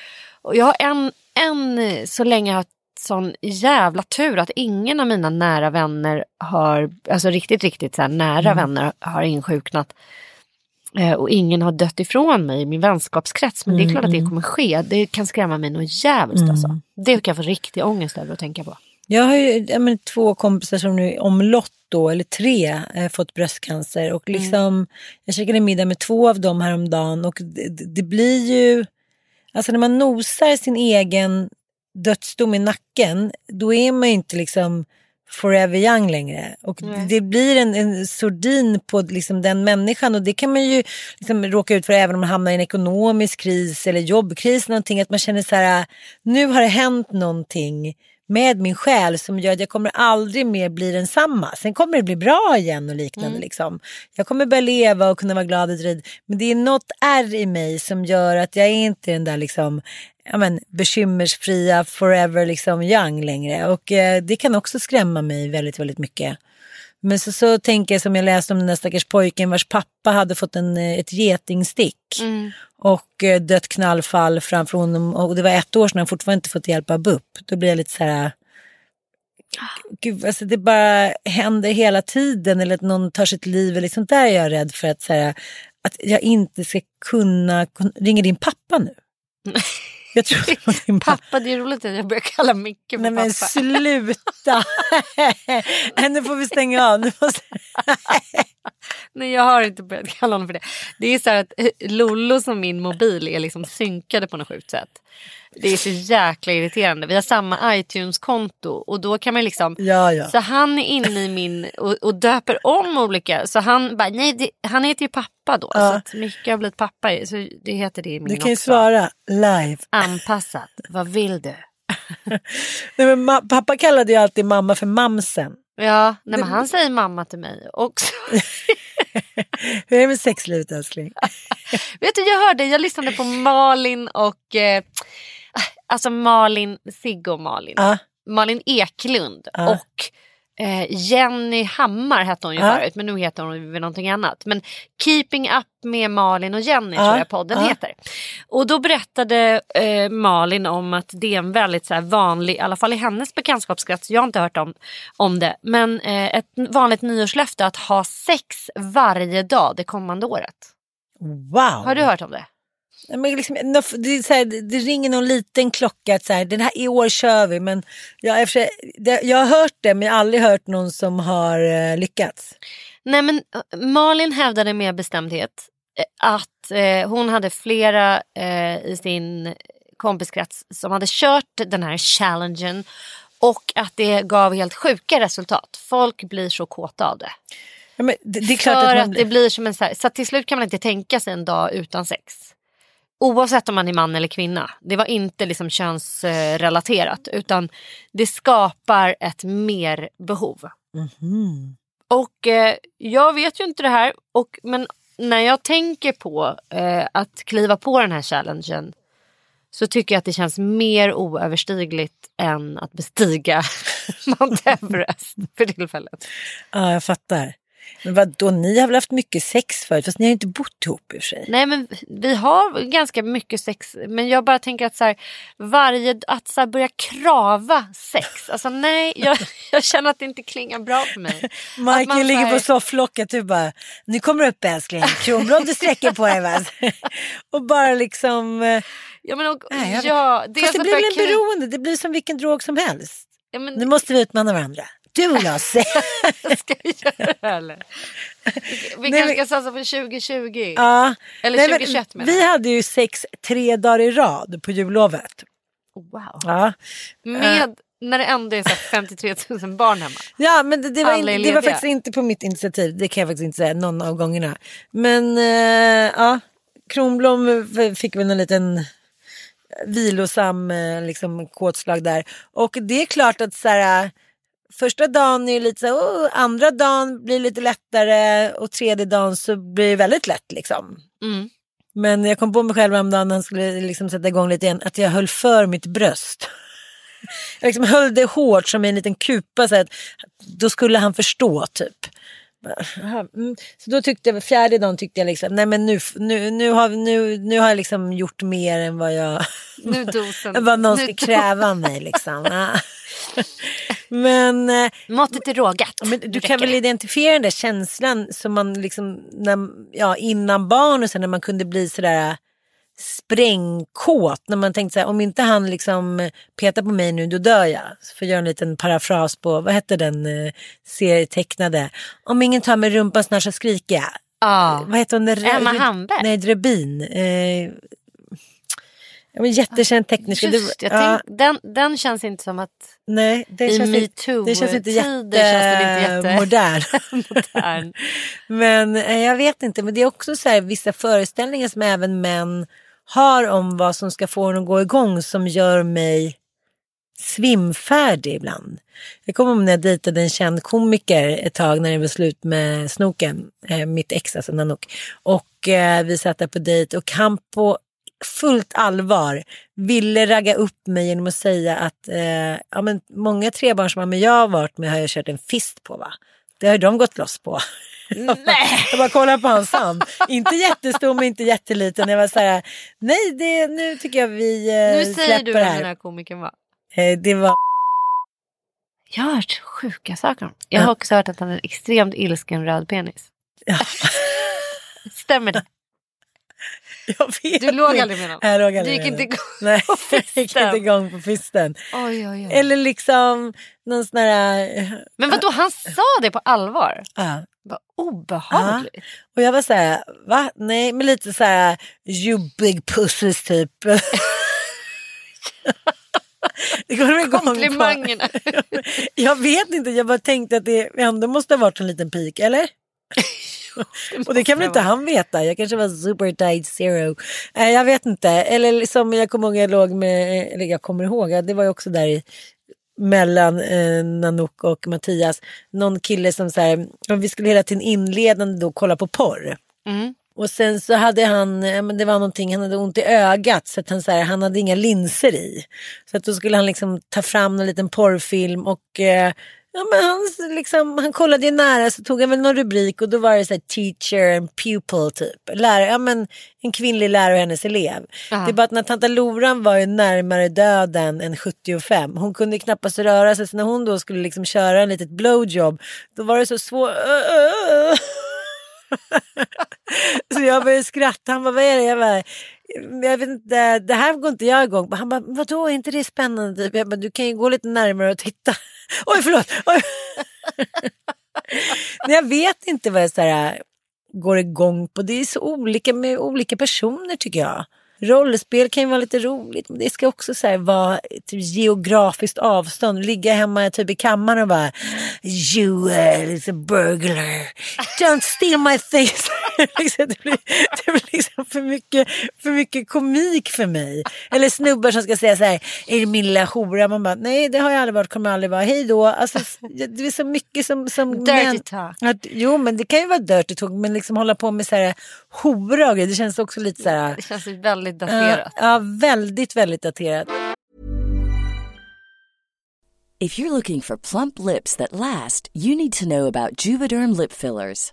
och jag har en, en så länge haft sån jävla tur att ingen av mina nära vänner har, alltså riktigt, riktigt så nära Mm. vänner har insjuknat. Eh, och ingen har dött ifrån mig i min vänskapskrets. Men det är Mm, klart att det kommer ske. Det kan skrämma mig något jävligt alltså. Det kan jag få riktig ångest över att tänka på. Jag har ju ja, men, två kompisar som nu omlott då, eller tre, eh, fått bröstcancer. Och liksom, Jag käkade middag med två av dem häromdagen och det det blir ju... Alltså när man nosar sin egen dödsdom i nacken, då är man ju inte liksom forever young längre. Och Nej. det blir en, en sordin på liksom den människan och det kan man ju liksom råka ut för även om man hamnar i en ekonomisk kris eller jobbkris. Någonting, att man känner så här, nu har det hänt någonting med min själ som gör att jag kommer aldrig mer bli densamma. Sen kommer det bli bra igen och liknande. Liksom. Jag kommer börja leva och kunna vara glad och drid. Men det är något ärr i mig som gör att jag är inte den där liksom, ja, men, bekymmersfria forever liksom, young längre. Och eh, det kan också skrämma mig väldigt, väldigt mycket. Men så, så tänker jag som jag läste om den där stackars pojken vars pappa hade fått en, eh, ett getingstick. Och eh, dött knallfall framför honom. Och det var ett år sedan han fortfarande inte fått hjälp av BUP. Då blir jag lite så här... Gud, alltså det bara händer hela tiden. Eller att någon tar sitt liv. Eller sånt där är jag rädd för att, så här, att jag inte ska kunna... kun- Ringer din pappa nu? Jag tror det var din pappa. Pappa, det är roligt att jag börjar kalla Micke för Nej men pappa. sluta! Nej, nu får vi stänga av. Nu måste... Nej jag har inte börjat kalla honom för det. Det är så här att eh, Lollo som min mobil är liksom synkade på något sjukt sätt. Det är så jäkla irriterande. Vi har samma iTunes-konto och då kan man liksom. Ja, ja. Så han är inne i min och, och döper om olika. Så han bara, nej det, han heter ju pappa då. Ja. Så att Micke har blivit pappa. Så det heter det i min Du kan ju också. svara live. Anpassat. Vad vill du? Nej, men pappa kallade ju alltid mamma för mamsen. Ja, nej, men han säger mamma till mig också. Hur är det med sexlivet älskling? Vet du, jag hörde, jag lyssnade på Malin och eh, alltså Malin, Sigge och Malin. Ja. Malin Eklund Ja. och eh, Jenny Hammar hette hon ju Ja. förut men nu heter hon väl någonting annat. Men Keeping Up med Malin och Jenny Ja. tror jag podden Ja. heter. Och då berättade eh, Malin om att det är en väldigt så här, vanlig, i alla fall i hennes bekantskapskrets, jag har inte hört om, om det, men eh, ett vanligt nyårslöfte att ha sex varje dag det kommande året. Wow! Har du hört om det? Men liksom, det, så här, det- ringer någon liten klocka att så här, den här, i år kör vi. Men jag, jag har hört det men jag har aldrig hört någon som har eh, lyckats. Nej men eh, Malin hävdade med bestämdhet eh, att eh, hon hade flera eh, i sin kompiskrets som hade kört den här challengen och att det gav helt sjuka resultat. Folk blir så kåta av det. Ja, det, det är klart För att att, man det blir... blir som en så här, så att till slut kan man inte tänka sig en dag utan sex. Oavsett om man är man eller kvinna. Det var inte liksom könsrelaterat utan det skapar ett mer behov. Mhm. Och eh, jag vet ju inte det här. Och, men när jag tänker på eh, att kliva på den här challengen så tycker jag att det känns mer oöverstigligt än att bestiga Mount Everest för tillfället. Ja, jag fattar. Men vadå, ni har väl haft mycket sex förut? Fast ni har ju inte bott ihop i och för sig. Nej men vi har ganska mycket sex men jag bara tänker att så här, varje, att så här, börja krava sex. Alltså nej, jag, jag känner att det inte klingar bra för mig. Man Michael så ligger här- på sofflocket du bara, nu kommer upp älskling, kronblad du sträcker på dig va? och bara liksom, eh, Ja, men och, Nej, jag- ja, det fast det blir väl en beroende, det blir som vilken drog som helst. Ja, men, Nu måste vi utmana varandra. Och jag. se- Ska vi göra det eller? Vi kanske men- ska satsa på 2020. ja. Eller Nej, men 2021 menar Vi hade ju sex tre dagar i rad på jullovet. Wow. Ja, Med, när det ändå är så här 53 000 barn hemma. ja men det, det, var, in, det var faktiskt inte på mitt initiativ. Det kan jag faktiskt inte säga någon av gångerna. Men eh, ja, Kronblom fick väl en liten vilosam eh, liksom, kåtslag där. Och det är klart att så här, första dagen är lite så oh, andra dagen blir lite lättare och tredje dagen så blir det väldigt lätt liksom. Mm. Men jag kom på mig själv häromdagen när han skulle liksom sätta igång lite igen att jag höll för mitt bröst. Jag liksom höll det hårt som en liten kupa så att då skulle han förstå typ. Mm. Så då tyckte jag, fjärde dagen tyckte jag liksom, nej men nu, nu, nu, har, nu, nu har jag liksom gjort mer än vad jag, Nu dosen. vad någon ska kräva av mig liksom. Men eh, Måttet är rågat. Men du kan väl identifiera den där känslan som man liksom, när, ja, innan barn och sen när man kunde bli sådär sprängkåt. När man tänkte så här, om inte han liksom petar på mig nu då dör jag. Så får jag göra en liten parafras på, vad hette den eh, serietecknade? Om ingen tar mig rumpan snart så skriker jag. Ja. Vad heter hon? Emma Hamberg. Nej, Drebin. Eh, Ja, men jättekänd tekniker. Just, jag ja, tänk, den, den känns inte som att nej, det i känns, inte, metoo det känns inte den jättemodern. modern. Men eh, jag vet inte, men det är också så här, vissa föreställningar som även män har om vad som ska få en att gå igång som gör mig svimfärdig ibland. Jag kommer ihåg när jag dejtade en känd komiker ett tag när det var slut med Snoken, eh, mitt ex alltså Nanook. Och eh, vi satt där på dejt och han på fullt allvar ville ragga upp mig genom att säga att eh, ja, men många trebarnsmammor jag har varit med har jag kört en fist på va. Det har ju de gått loss på. Nej. Jag bara kollar på hans hand. inte jättestor men inte jätteliten. Jag var så här, nej det, nu tycker jag vi eh, Nu säger du vem den här komikern var. Eh, det var Jag har hört sjuka saker om Jag har också hört att han är en extremt ilsken röd penis. Ja. Stämmer det? Jag vet Du låg aldrig med någon? Jag låg Du aldrig gick med inte igång Nej, på jag gick fisten? inte igång på fisten. Oj, oj, oj. Eller liksom någon sån här... eh, Men vadå, han sa det på allvar? Ja. Vad obehagligt. Och jag var så här, va? Nej, men lite så här, you big pussies typ. Det går igång på. Komplimangerna. Jag vet inte, jag bara tänkte att det ändå måste ha varit en liten pik, eller? Och det kan väl inte han veta? Jag kanske var super tight zero. Nej, jag vet inte. Eller som jag kommer ihåg, jag låg med, eller jag kommer ihåg, det var ju också där i mellan eh, Nanook och Mattias. Någon kille som så här, vi skulle hela tiden inledande då kolla på porr. Mm. Och sen så hade han, ja, men det var någonting, han hade ont i ögat så att han, så här, han hade inga linser i. Så att då skulle han liksom ta fram en liten porrfilm och eh, ja, men han, liksom, han kollade ju nära så tog han väl någon rubrik och då var det så här teacher and pupil typ. Lärare, ja, men en kvinnlig lärare och hennes elev. Aha. Det är bara att när tanta Loran var ju närmare döden än 75. Hon kunde knappast röra sig så när hon då skulle liksom köra en litet blowjob då var det så svårt. Så jag började skratta. Han bara, vad är det? Jag bara, jag vet inte, det här går inte jag igång på. Han bara, vadå, är inte det spännande? Typ. Jag bara, du kan ju gå lite närmare och titta. Oj, förlåt. Oj. Men jag vet inte vad jag så här, går igång på. Det är så olika med olika personer tycker jag. Rollspel kan ju vara lite roligt men det ska också så vara typ, geografiskt avstånd. Ligga hemma typ i kammaren och bara uh, is a burglar. Don't steal my things. Liksom, det blir, det blir liksom för mycket, för mycket komik för mig. Eller snubbar som ska säga så här Är det min lilla hora? Man bara nej det har jag aldrig varit, kommer aldrig vara. Hej då. Alltså, det är så mycket som, som Dirty män- talk. att, jo men det kan ju vara dirty talk men liksom hålla på med så här hora och grejer. Det känns också lite så här. Det känns ju väldigt daterat. Ja, ja, väldigt, väldigt daterat. If you're looking for plump lips that last, you need to know about Juvederm lip fillers.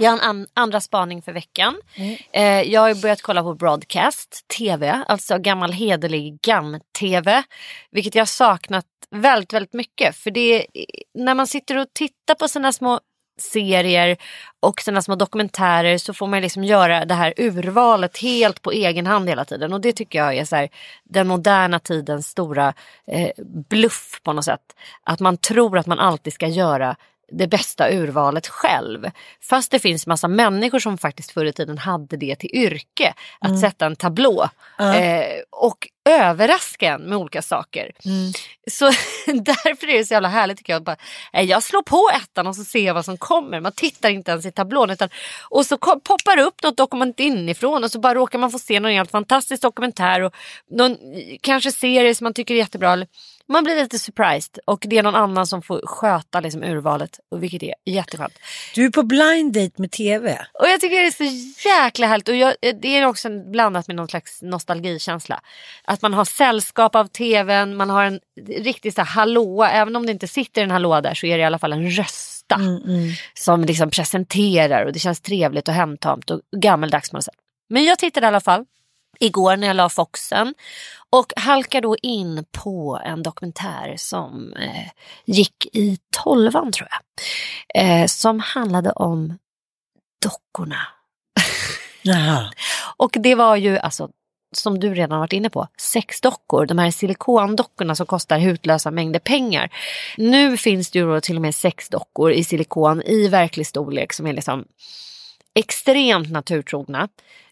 Jag har en an- andra spaning för veckan. Eh, jag har börjat kolla på broadcast, tv, alltså gammal hederlig GAM-tv. Vilket jag har saknat väldigt, väldigt mycket. För det när man sitter och tittar på sina små serier och sina små dokumentärer så får man liksom göra det här urvalet helt på egen hand hela tiden. Och det tycker jag är så här, den moderna tidens stora eh, bluff på något sätt. Att man tror att man alltid ska göra det bästa urvalet själv. Fast det finns massa människor som faktiskt förr i tiden hade det till yrke. Att Mm. sätta en tablå Ja. eh, och överraska en med olika saker. Mm. Så därför är det så jävla härligt tycker jag. Bara, jag slår på ettan och så ser jag vad som kommer. Man tittar inte ens i tablån. Utan, och så kom, poppar upp något dokument inifrån och så bara råkar man få se någon helt fantastisk dokumentär och någon eh, kanske serie som man tycker är jättebra. Eller- Man blir lite surprised och det är någon annan som får sköta liksom, urvalet. Och vilket är jätteskönt. Du är på blind date med tv. Och jag tycker det är så jäkla härligt. Och jag, det är också blandat med någon slags nostalgikänsla. Att man har sällskap av tvn, man har en riktig så här hallåa. Även om det inte sitter en hallåa där så är det i alla fall en rösta. Mm, Som liksom presenterar och det känns trevligt och hemtamt och gammeldags på något sätt. Men jag tittade i alla fall igår när jag la Foxen och halkade då in på en dokumentär som eh, gick i tolvan tror jag. Eh, som handlade om dockorna. Jaha. Och det var ju alltså som du redan varit inne på, sexdockor, de här silikondockorna som kostar hutlösa mängder pengar. Nu finns det ju då till och med sexdockor i silikon i verklig storlek som är liksom extremt naturtrogna.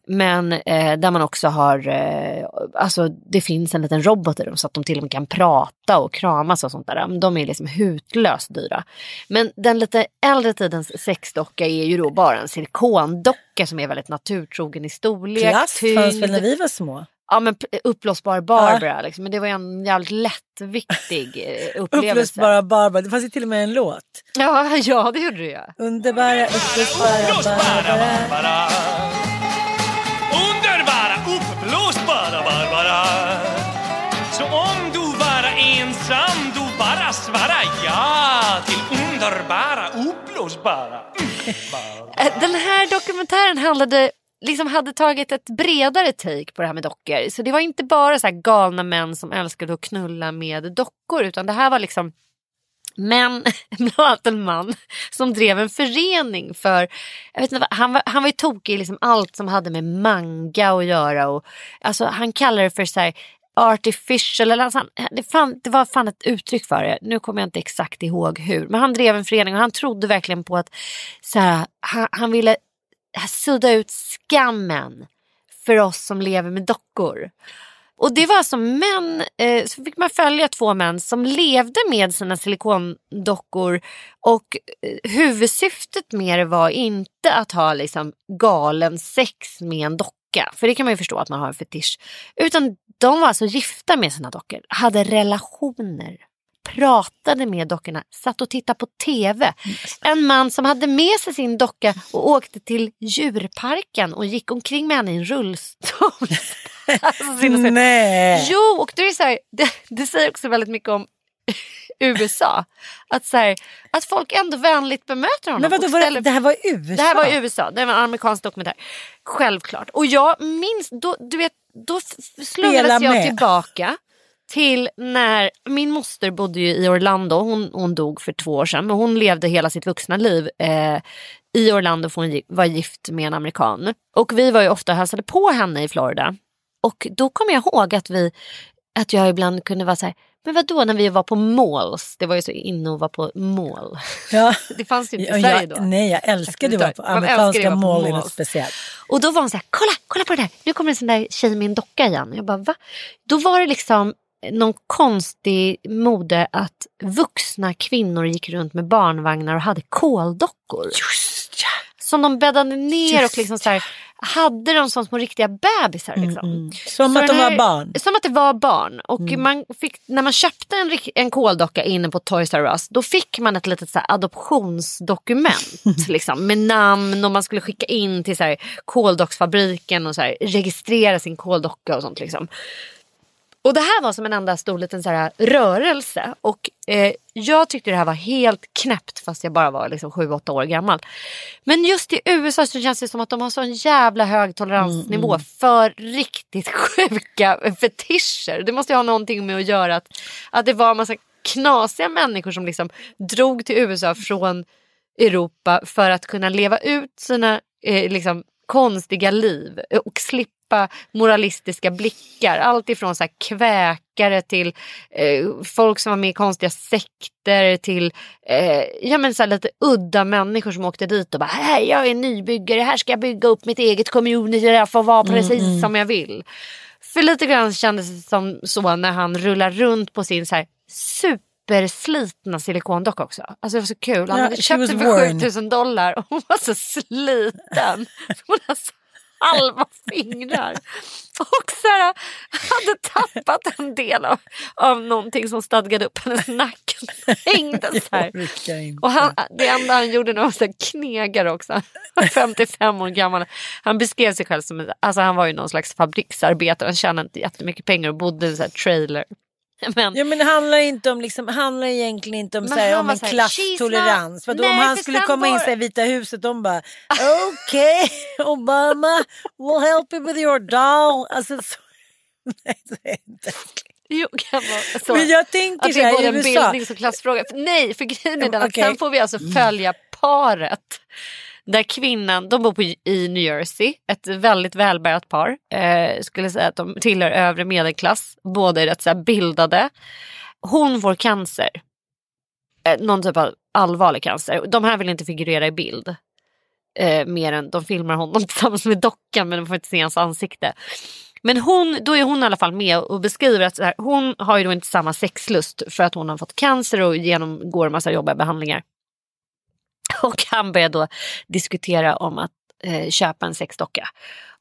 Men eh, där man också har, eh, alltså det finns en liten robot i dem så att de till och med kan prata och kramas och sånt där. De är liksom hutlöst dyra. Men den lite äldre tidens sexdocka är ju då bara en silikondocka som är väldigt naturtrogen i storlek. Plast fanns väl när vi var små? Ja men uppblåsbar Barbara liksom. Men det var en jävligt lättviktig eh, upplevelse. Uppblåsbara Barbara. Det fanns ju till och med en låt. Ja, ja det gjorde det ju. Underbara uppblåsbara Barbara. Underbara, eh, Den här dokumentären handlade, liksom hade tagit ett bredare take på det här med dockor. Så det var inte bara så här galna män som älskade att knulla med dockor utan det här var liksom män, bland annat en man som drev en förening för, jag vet inte, han var, han var ju tokig i liksom allt som hade med manga att göra. Och, alltså, han kallade det för så här, artificial, eller alltså, det, fan, det var fan ett uttryck för det. Nu kommer jag inte exakt ihåg hur. Men han drev en förening och han trodde verkligen på att så här, han, han ville sudda ut skammen för oss som lever med dockor. Och det var alltså män, eh, så fick man följa två män som levde med sina silikondockor och eh, huvudsyftet med det var inte att ha liksom galen sex med en docka, för det kan man ju förstå att man har en fetisch, utan de var alltså gifta med sina dockor, hade relationer pratade med dockorna, satt och tittade på TV. En man som hade med sig sin docka och åkte till djurparken och gick omkring med henne i en rullstol. alltså, Nej. Jo, och det, är så här, det, det säger också väldigt mycket om USA. Att, så här, att folk ändå vänligt bemöter honom. Men vadå, var det, det här var USA? det här var i USA, det var en amerikansk dokumentär. Självklart. Och jag minns, då, du vet, då slungades jag med. tillbaka till när min moster bodde ju i Orlando. Hon, hon dog för två år sedan men hon levde hela sitt vuxna liv eh, i Orlando för hon var gift med en amerikan. Och vi var ju ofta och hälsade på henne i Florida. Och då kommer jag ihåg att vi att jag ibland kunde vara så här, men vad då när vi var på malls? Det var ju så inne att vara på mall. Ja. Det fanns ju inte i Sverige då. Nej, jag älskade att vara på amerikanska på mall malls. något speciellt. Och då var hon så här, kolla, kolla på det där. Nu kommer en sån där tjej med en docka igen. Jag bara, va? Då var det liksom någon konstig mode att vuxna kvinnor gick runt med barnvagnar och hade koldockor. Just ja. Som de bäddade ner Just och liksom så här, hade de som små riktiga bebisar. Liksom. Mm, Som Så att de den var här- barn. Som att det var barn. Och Mm. man fick, när man köpte en, en koldocka inne på Toys R Us då fick man ett litet så här adoptionsdokument liksom, med namn och man skulle skicka in till så här, koldocksfabriken och så här, registrera sin koldocka och sånt. Liksom. Och det här var som en enda stor liten så här, rörelse. Och eh, jag tyckte det här var helt knäppt fast jag bara var liksom 7-8 år gammal. Men just i USA så känns det som att de har sån jävla hög toleransnivå för riktigt sjuka fetischer. Det måste ju ha någonting med att göra att, att det var en massa knasiga människor som liksom drog till USA från Europa för att kunna leva ut sina eh, liksom, konstiga liv och slippa moralistiska blickar. Allt ifrån så här kväkare till eh, folk som var med i konstiga sekter till eh, ja, men så lite udda människor som åkte dit och bara här jag är nybyggare, här ska jag bygga upp mitt eget community där jag får vara precis som jag vill. För lite grann kändes det som så när han rullar runt på sin så här superslitna silikondocka också. Alltså det var så kul. Han hade she köpt den för worn. 7000 dollar och hon var så sliten. Hon hade så halva fingrar. Och så här, hade tappat en del av, av någonting som stadgade upp hennes nacke. Hängde så här. Och han, det enda han gjorde han var så knegare också. Han var 55 år gammal. Han beskrev sig själv som, alltså han var ju någon slags fabriksarbetare. Han tjänade inte jättemycket pengar och bodde i en sån här trailer. Men, Ja men det handlar inte om liksom, handlar egentligen inte om, så här, om en här, klasstolerans. "She's För not-" om han skulle komma in i Vita huset de bara okej Obama we'll help you with your doll. Alltså, så, nej, det är inte. jo, kan vara så. Men jag tänker att det är både en bildnings och klassfråga. Nej, för grejen är den att sen får vi alltså följa paret. Där kvinnan, de bor på, i New Jersey, ett väldigt välbärgat par. Eh, skulle säga att de tillhör övre medelklass. Båda är rätt så här bildade. Hon får cancer. Eh, någon typ av allvarlig cancer. De här vill inte figurera i bild. Eh, mer än de filmar honom tillsammans med dockan men de får inte se hans ansikte. Men hon, då är hon i alla fall med och beskriver att så här, hon har ju då inte samma sexlust för att hon har fått cancer och genomgår en massa jobbiga behandlingar. Och han börjar då diskutera om att eh, köpa en sexdocka.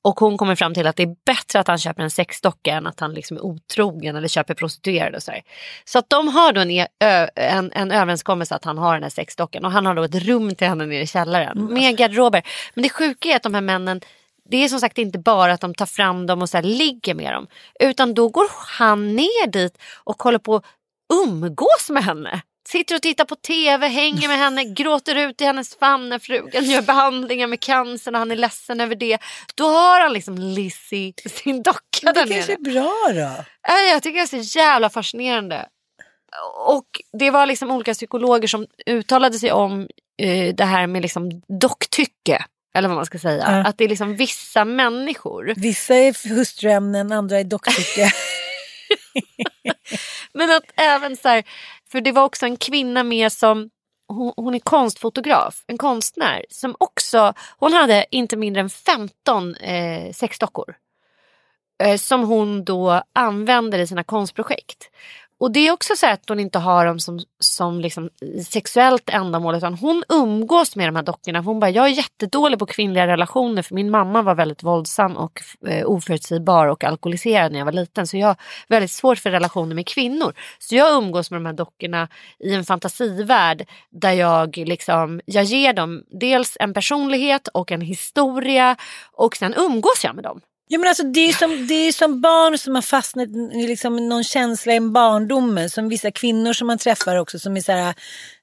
Och hon kommer fram till att det är bättre att han köper en sexdocka än att han liksom är otrogen eller köper prostituerade och så här. Så att de har då en, e- ö, en, en överenskommelse att han har den här sexdockan och han har då ett rum till henne nere i källaren med garderober. Men det sjuka är att de här männen det är som sagt inte bara att de tar fram dem och så ligger med dem. Utan då går han ner dit och håller på att umgås med henne. Sitter och tittar på tv, hänger med henne, gråter ut i hennes famn när frugan gör behandlingar med cancern och han är ledsen över det. Då har han liksom Lizzie, sin docka där det kanske nere. är bra då. Ja, Jag tycker det är så jävla fascinerande. Och det var liksom olika psykologer som uttalade sig om eh, det här med liksom docktycke. Eller vad man ska säga. Ja. Att det är liksom vissa människor. Vissa är hustruämnen, andra är docktycke. Men att även så här, för det var också en kvinna med som hon, hon är konstfotograf, en konstnär som också, hon hade inte mindre än 15 eh, sexdockor. Eh, som hon då använder i sina konstprojekt. Och det är också så att hon inte har dem som, som liksom sexuellt ändamål utan hon umgås med de här dockorna. Hon bara, jag är jättedålig på kvinnliga relationer för min mamma var väldigt våldsam och eh, oförutsägbar och alkoholiserad när jag var liten. Så jag har väldigt svårt för relationer med kvinnor. Så jag umgås med de här dockorna i en fantasivärld där jag liksom, jag ger dem dels en personlighet och en historia och sen umgås jag med dem. Ja, men alltså, det, är som, det är som barn som har fastnat i liksom någon känsla i barndomen. Som vissa kvinnor som man träffar också som är så här,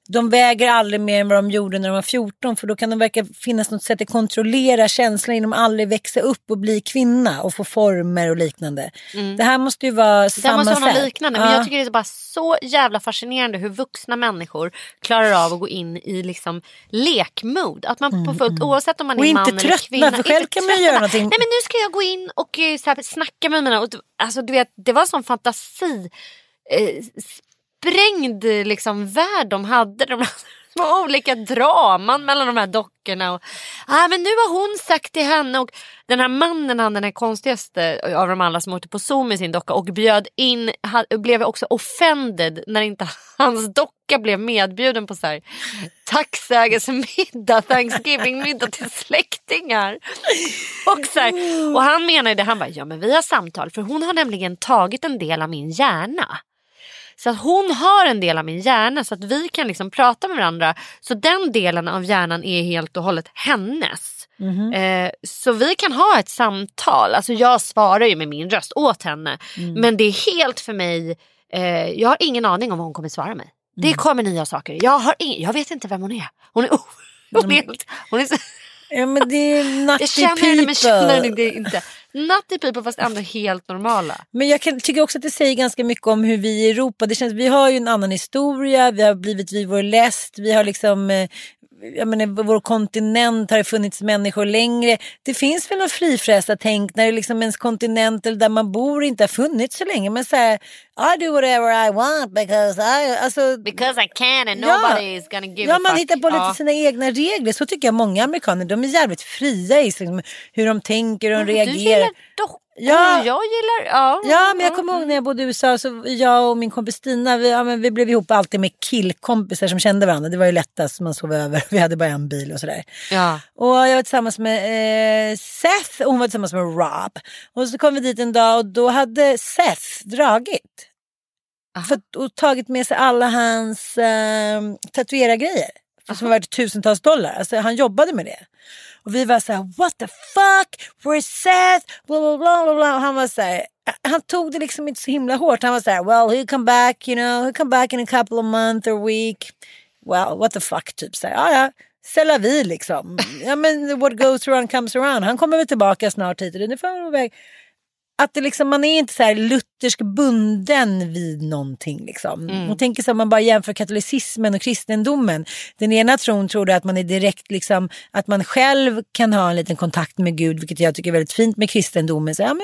de väger aldrig mer än vad de gjorde när de var 14 för då kan de verka finnas något sätt att kontrollera känslan genom att aldrig växa upp och bli kvinna och få former och liknande. Mm. Det här måste ju vara Det samma måste vara sätt. liknande. Men Ja. jag tycker det är bara så jävla fascinerande hur vuxna människor klarar av att gå in i liksom lekmode. Att man på fullt, oavsett om man Mm, Och är man eller tröttna, kvinna. för själv kan man göra någonting. Nej men nu ska jag gå in och eh, så här, snacka med mina... Och, alltså, du vet, det var en sån fantasi. Eh, sprängd liksom, värld de hade. De små olika draman mellan de här dockorna. Och, ah, men nu har hon sagt till henne och den här mannen, han den här konstigaste av de alla som åkte på Zoom med sin docka och bjöd in, han, blev också offended när inte hans docka blev medbjuden på så här tacksägelsemiddag, Thanksgiving-middag till släktingar. Och, så här, och han menade, han bara, ja men vi har samtal för hon har nämligen tagit en del av min hjärna. Så att hon har en del av min hjärna så att vi kan liksom prata med varandra. Så den delen av hjärnan är helt och hållet hennes. Mhm. Eh, så vi kan ha ett samtal. Alltså jag svarar ju med min röst åt henne. Mm. Men det är helt för mig, eh, jag har ingen aning om vad hon kommer svara mig. Det Mm. kommer nya saker. Jag, har ing- jag vet inte vem hon är. Hon är, hon är, helt, hon är så, Ja men det är nutty jag känner henne men känner henne inte. Nutty people fast ändå helt normala. Men jag kan, tycker också att det säger ganska mycket om hur vi i Europa, det känns, vi har ju en annan historia, vi har blivit vid vår läst, vi har liksom, eh, jag menar, vår kontinent har det funnits människor längre. Det finns väl något frifräsa tänk när det liksom ens kontinent eller där man bor inte har funnits så länge. Men så här, I do whatever I want because I, alltså, Because I can and Ja. nobody is gonna give Ja, a man fuck. hittar på lite Ja. sina egna regler. Så tycker jag många amerikaner. De är jävligt fria i liksom, hur de tänker och Du reagerar. gillar dockor, Ja. jag gillar... Ja, Ja, men jag kommer ihåg när jag bodde i USA, så jag och min kompis Stina, vi, ja, men vi blev ihop alltid med killkompisar som kände varandra. Det var ju lättast, man sov över, vi hade bara en bil och sådär. Ja. Och jag var tillsammans med eh, Seth och hon var tillsammans med Rob. Och så kom vi dit en dag och då hade Seth dragit. För, och tagit med sig alla hans eh, tatuerargrejer. Som var värt tusentals dollar. Alltså han jobbade med det. Och vi var så här, what the fuck, we're Seth? Bla, bla, bla, bla, bla. Och han var så här, han tog det liksom inte så himla hårt. Han var så här, well he'll come back, you know, he'll come back in a couple of months or week. Well, what the fuck, typ så här, ja ja. C'est la vie liksom. Ja men what goes around comes around. Han kommer väl tillbaka snart hit och dit. Att det liksom, man är inte så här luthersk bunden vid någonting. Liksom. Mm. Och tänker så om man bara jämför katolicismen och kristendomen. Den ena tron tror att man är direkt, liksom, att man själv kan ha en liten kontakt med Gud, vilket jag tycker är väldigt fint med kristendomen. Så, ja, men,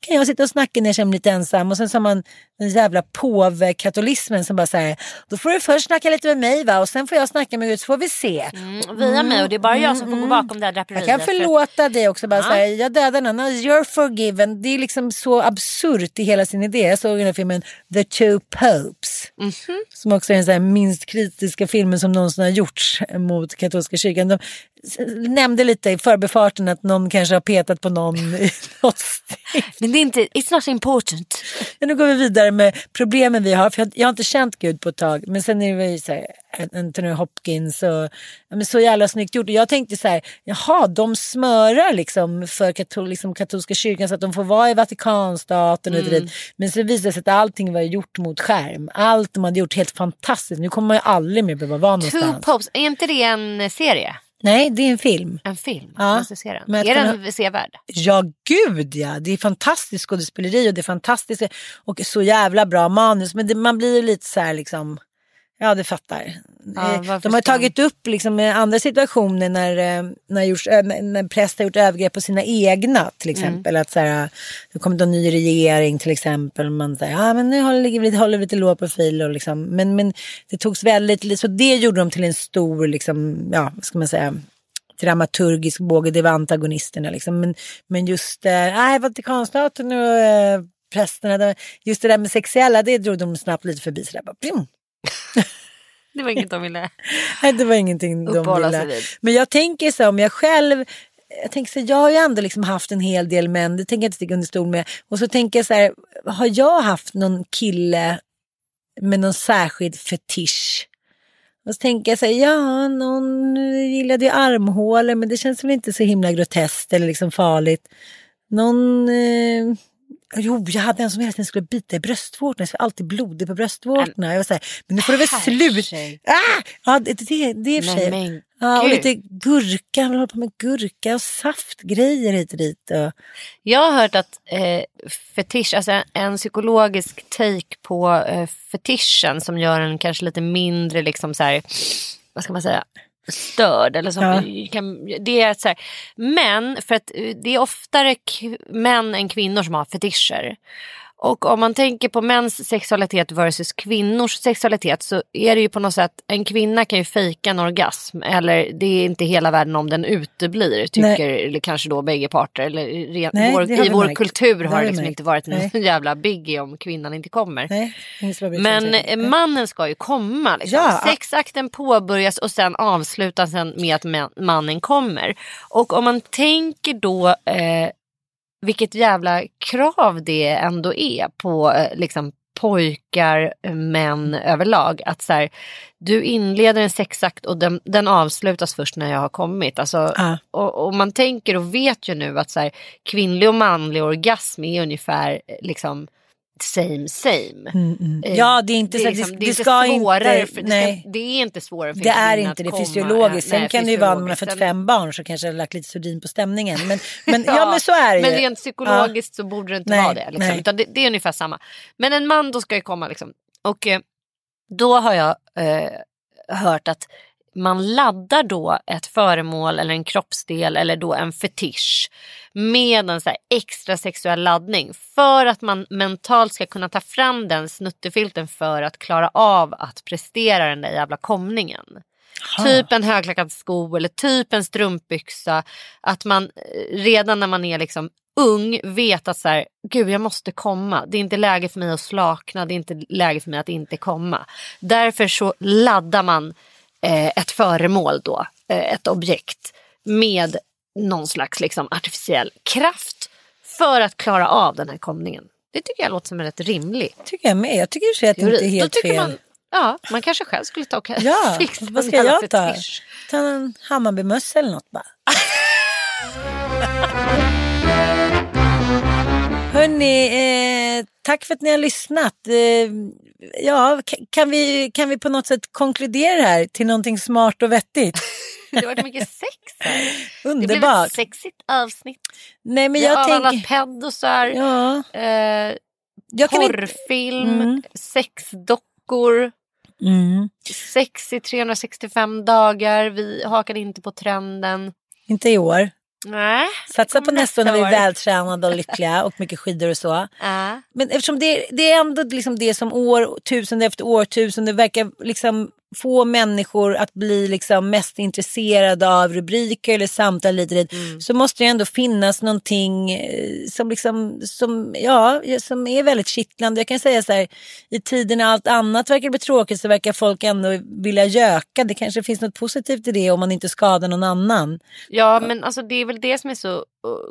kan jag sitta och snacka när jag känner mig lite ensam? Och sen så har man den jävla påvekatolismen som bara säger, då får du först snacka lite med mig va? och sen får jag snacka med Gud så får vi se. Mm, via mig och det är bara jag som får gå bakom det här draperiet. Jag kan för förlåta dig också. Bara Ja. så här, jag dödar någon, you're forgiven. Det är liksom så absurt i hela sin idé. Jag såg den här filmen The Two Popes. Mhm. Som också är den minst kritiska filmen som någonsin har gjorts mot katolska kyrkan. De nämnde lite i förbifarten att någon kanske har petat på någon i något stift. Men det är inte, it's not important. Men nu går vi vidare med problemen vi har. För jag, jag har inte känt Gud på ett tag. Men sen är det ju så här, Anthony Hopkins och men så jävla snyggt gjort. Och jag tänkte så här, jaha, de smörar liksom för katol, liksom katolska kyrkan så att de får vara i Vatikanstaten och Mm. dit. Men så visade det sig att allting var gjort mot skärm. Allt de hade gjort helt fantastiskt. Nu kommer man ju aldrig mer behöva vara Two någonstans. Popes, är inte det en serie? Nej, det är en film. En film? Ja. Jag måste se den. Men Är den sevärd? Ja, gud ja. Det är fantastiskt skådespeleri och det är fantastiskt och så jävla bra manus. Men det, man blir ju lite så här liksom, ja du fattar. Ja, Eh, De har tagit upp liksom eh, andra situationer när, eh, när, gjorts, när, präster har gjort övergrepp på sina egna till Mm. exempel. Att så här, det kommer en ny regering till exempel. Man säger, ja men nu håller, vi, håller vi lite låg profil. Och liksom, men, men det togs väldigt, så det gjorde de till en stor, liksom, ja vad ska man säga, dramaturgisk båge, det var antagonisterna. Liksom. Men, men just nej, Vatikanstaten och eh, prästerna, just det där med sexuella, det drog de snabbt lite förbi. Så där, bara. Det var inget de ville Nej, det var ingenting de uppehålla sig ville. vid. Men jag tänker så om jag själv jag tänker så, jag har ju ändå liksom haft en hel del män, det tänker jag inte sticka under stol med. Och så tänker jag så här, har jag haft någon kille med någon särskild fetisch? Och så tänker jag så här, ja, någon gillade ju armhålor, men det känns väl inte så himla groteskt eller liksom farligt. Någon, eh, Jo, jag hade en som hela tiden skulle bita i bröstvårtorna. Jag var alltid blodig på bröstvårtorna. Jag var så här, men nu får det väl slut. Ah! Ja, det, det, det är för sig. men Ja, och lite gurka, han håller på med gurka och saftgrejer hit och dit. Och, Jag har hört att eh, fetisch, alltså en, en psykologisk take på eh, fetischen som gör en kanske lite mindre liksom så här, vad ska man säga, störd. Eller som, Ja. kan, det är så här, men för att eh, det är oftare män än kvinnor som har fetischer. Och om man tänker på mäns sexualitet versus kvinnors sexualitet så är det ju på något sätt, en kvinna kan ju fejka en orgasm eller det är inte hela världen om den uteblir tycker eller kanske då bägge parter. Eller ren, Nej, vår, I vår märkt. kultur Det har det liksom märkt. inte varit en Nej. jävla biggie om kvinnan inte kommer. nej, Men så- eh, mannen ska ju komma. Liksom. Ja. Sexakten påbörjas och sen avslutas sen med att mannen kommer. Och om man tänker då eh, vilket jävla krav det ändå är på eh, liksom, pojkar, eh, män överlag. Att så här, du inleder en sexakt och den, den avslutas först när jag har kommit. Alltså, Ja. och, och man tänker och vet ju nu att så här, kvinnlig och manlig orgasm är ungefär eh, liksom same same. Mm, mm. Eh, Ja, det är inte är Det, liksom- det, är inte ska svårare inte. Det, nej. ska, det är inte svårare för Det är inte det komma. fysiologiskt. Sen Nej, kan det ju vara när man har fått fem barn så kanske det har lagt lite sordin på stämningen. Men, men, ja, men så är det Men ju. rent psykologiskt så borde det inte Nej, vara det. Liksom. Utan det, det är ungefär samma. Men en man då ska ju komma liksom. Och eh, då har jag eh, hört att man laddar då ett föremål eller en kroppsdel eller då en fetisch med en så extra sexuell laddning för att man mentalt ska kunna ta fram den snuttefilten för att klara av att prestera den där jävla komningen. Typ en högklackad sko eller typ en strumpbyxa. Att man eh, redan när man är liksom ung vet att så här, gud jag måste komma. Det är inte läge för mig att slakna, det är inte läge för mig att inte komma. Därför så laddar man eh, ett föremål då, eh, ett objekt med någon slags liksom, artificiell kraft för att klara av den här komningen. Det tycker jag låter som en rätt rimlig tycker jag med. Jag tycker sig att det inte är helt fel. Man, ja, man kanske själv skulle ta och Ja, fixa vad ska jag ta? fetisch. Ta en Hammarbymössa eller något bara. Hörni, eh, tack för att ni har lyssnat. Eh, ja, ka- kan vi, kan vi på något sätt konkludera det här till någonting smart och vettigt? Det har varit mycket sex här. Det blev Underbart. ett sexigt avsnitt. Nej, men Vi jag avhandlat tänker... pedosar, Ja, eh, kan inte... porrfilm, Mm. sexdockor, Mm, sex i 365 dagar. Vi hakade inte på trenden. inte i år. Nej. Satsa på nästa år när vi är år. vältränade och lyckliga och mycket skidor och så. Ja. Men eftersom det, det är ändå liksom det som årtusende efter årtusende verkar liksom få människor att bli liksom mest intresserade av rubriker eller samtal lite dit, Mm. så måste det ändå finnas någonting eh, som, liksom, som, ja, som är väldigt kittlande. Jag kan säga så här, i tiden när allt annat verkar bli tråkigt så verkar folk ändå vilja göka. Det kanske finns något positivt i det om man inte skadar någon annan. ja, men alltså det är väl det som är så, uh,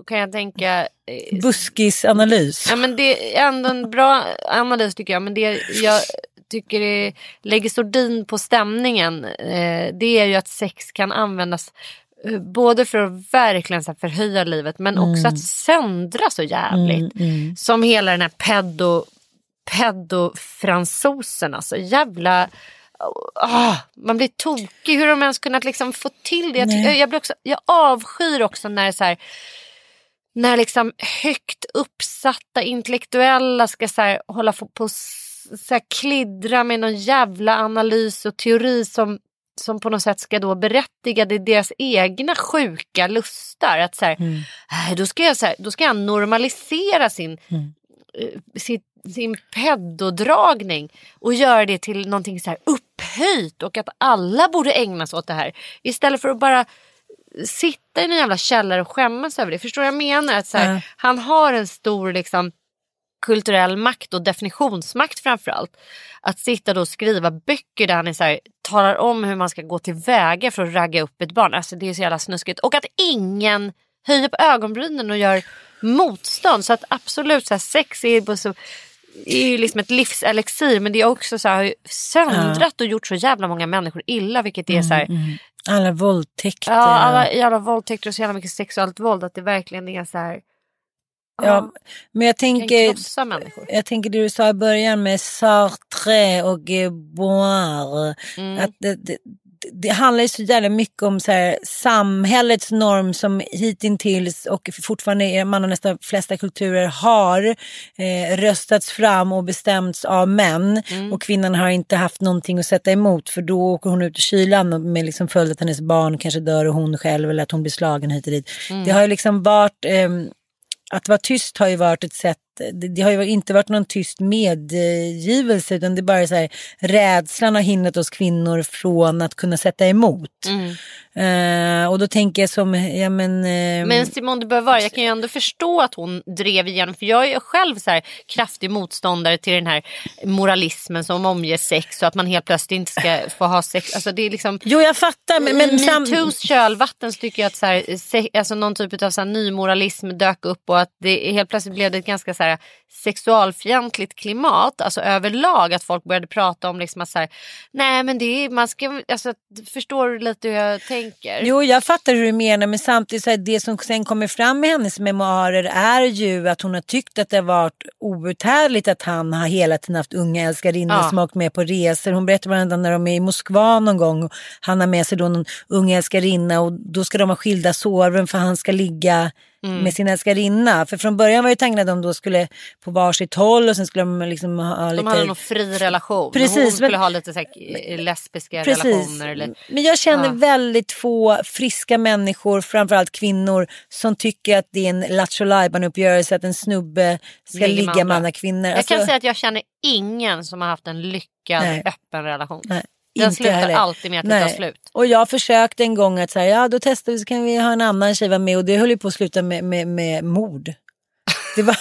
kan jag tänka, eh, Buskisanalys. Ja men det är ändå en bra analys tycker jag. Men det jag tycker är, lägger sordin på stämningen. Eh, det är ju att sex kan användas eh, både för att verkligen så förhöja livet men också att söndra så jävligt. Som hela den här pedo, pedofransosen. Alltså jävla... ah, man blir tokig hur de ens kunnat liksom få till det. Jag, Nej. jag, blir också, jag avskyr också när det är så här när liksom högt uppsatta intellektuella ska så här, hålla på så klidra med någon jävla analys och teori som, som på något sätt ska då berättiga det deras egna sjuka lustar. Att så här, "Nej, då, ska jag, så här, då ska jag normalisera sin, eh, sitt, sin pedodragning och göra det till någonting så här upphöjt och att alla borde ägna sig åt det här. Istället för att bara sitta i en jävla källare och skämmas över det. Förstår du vad jag menar? Att så här, Ja. Han har en stor liksom, kulturell makt och definitionsmakt framförallt. Att sitta då och skriva böcker där han är så här, talar om hur man ska gå tillväga för att ragga upp ett barn. Alltså det är så jävla snuskigt. Och att ingen höjer på ögonbrynen och gör motstånd. Så att absolut, så här, sex är, så, är ju liksom ett livselixir men det är också så här, har söndrat och gjort så jävla många människor illa. Vilket är så här, Alla våldtäkter. Ja, alla jävla våldtäkter och så jävla mycket sexuellt våld. Att det verkligen är så här. Ja, men jag tänker, jag tänker det du sa i början med Sartre och eh, Boire. Mm. Att det, det, det handlar ju så jävla mycket om så här, samhällets norm som hittills och fortfarande i de allra nästan flesta kulturer har eh, röstats fram och bestämts av män. Mm. Och kvinnan har inte haft någonting att sätta emot för då åker hon ut i kylan med liksom följd att hennes barn kanske dör och hon själv eller att hon blir slagen hit och dit. Mm. Det har ju liksom varit ehm, att vara tyst har ju varit ett sätt, det, det har ju inte varit någon tyst medgivelse utan det är bara så här, rädslan har hindrat oss kvinnor från att kunna sätta emot. Mm. Eh, och då tänker jag som, ja men... eh, Men Simone de Beauvoir, jag kan ju ändå förstå att hon drev igenom, för jag är själv så här kraftig motståndare till den här moralismen som omger sex och att man helt plötsligt inte ska få ha sex. Alltså det är liksom... Jo jag fattar men... men sam- metoos kölvatten så tycker jag att så här, se, alltså någon typ av så här nymoralism dök upp och att det helt plötsligt blev det ett ganska så här, sexualfientligt klimat. Alltså överlag att folk började prata om liksom att så här, nej men det är, man ska, alltså förstår du lite hur jag tänker? Jo, jag fattar hur du menar men samtidigt så är det som sen kommer fram i hennes memoarer är ju att hon har tyckt att det har varit outhärdligt att han har hela tiden haft unga älskarinnor Ja. som har åkt med på resor. Hon berättar bland annat när de är i Moskva någon gång och han har med sig då någon ung älskarinna och då ska de ha skilda sovrum för han ska ligga Mm. med sin älskarinna. För från början var ju tanken att de då skulle på varsitt håll och sen skulle de liksom ha lite... De hade någon fri relation. Precis, Hon skulle men- ha lite så här, eh, lesbiska Precis. relationer. Eller... Men jag känner Ja. väldigt få friska människor, framförallt kvinnor, som tycker att det är en lattjo uppgörelse att en snubbe ska med ligga med andra. andra kvinnor. Jag Alltså, kan säga att jag känner ingen som har haft en lyckad Nej. öppen relation. nej, Den slutar heller. alltid med att det Nej. tar slut. Och jag försökte en gång att säga, ja då testar vi så kan vi ha en annan tjej vara med och det höll ju på att sluta med, med, med mord. Det var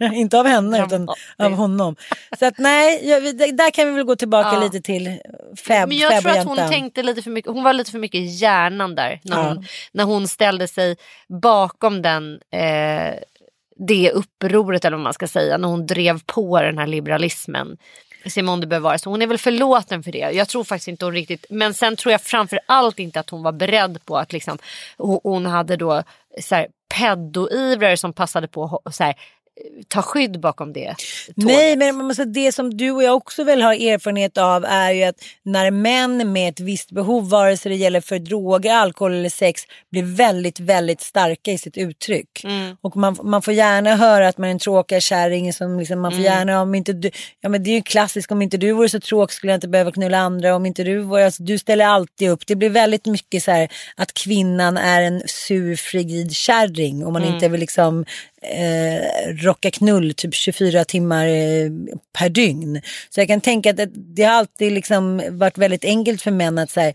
inte av henne utan av honom. Så att nej, jag, där kan vi väl gå tillbaka Ja. lite till Fab, Men jag tror att hon tänkte lite för mycket, hon var lite för mycket i hjärnan där. När, Ja. hon, när hon ställde sig bakom den, eh, det upproret eller vad man ska säga. När hon drev på den här liberalismen. Simone de Beauvoir. Så hon är väl förlåten för det. Jag tror faktiskt inte hon riktigt. Men sen tror jag framför allt inte att hon var beredd på att liksom. Hon, hade då så här, pedoivrare som passade på att så här, ta skydd bakom det. Nej, men man måste, det som du och jag också väl har erfarenhet av är ju att när män med ett visst behov, vare sig det gäller för droger, alkohol eller sex, blir väldigt, väldigt starka i sitt uttryck. Mm. Och man, man får gärna höra att man är en tråkig kärring. Som liksom, man får Mm. gärna, om inte du, ja men det är ju klassiskt, om inte du vore så tråkig skulle jag inte behöva knulla andra. Om inte du vore, alltså, du ställer alltid upp. Det blir väldigt mycket så här att kvinnan är en sur, frigid kärring. Om man Mm. inte vill liksom eh, rocka knull typ 24 timmar eh, per dygn. Så jag kan tänka att det, har alltid liksom varit väldigt enkelt för män att säga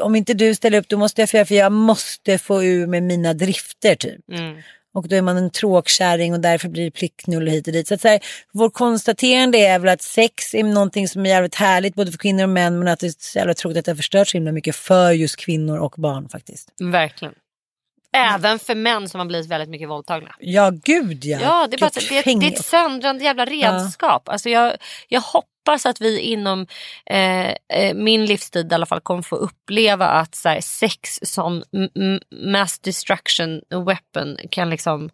om inte du ställer upp då måste jag få göra för jag måste få ur med mina drifter typ. Mm. Och då är man en tråkkärring och därför blir det plickknull hit och dit. Så att så här, vår konstaterande är väl att sex är någonting som är jävligt härligt både för kvinnor och män men att det är så jävla tråkigt att det har förstört så himla mycket för just kvinnor och barn faktiskt. Verkligen. Även för män som har blivit väldigt mycket våldtagna. Ja gud ja. Ja, det är, bara, det, det är ett söndrande jävla redskap. Alltså jag, jag hoppas att vi inom eh, eh, min livstid i alla fall kommer få uppleva att så här, sex som mass destruction weapon kan liksom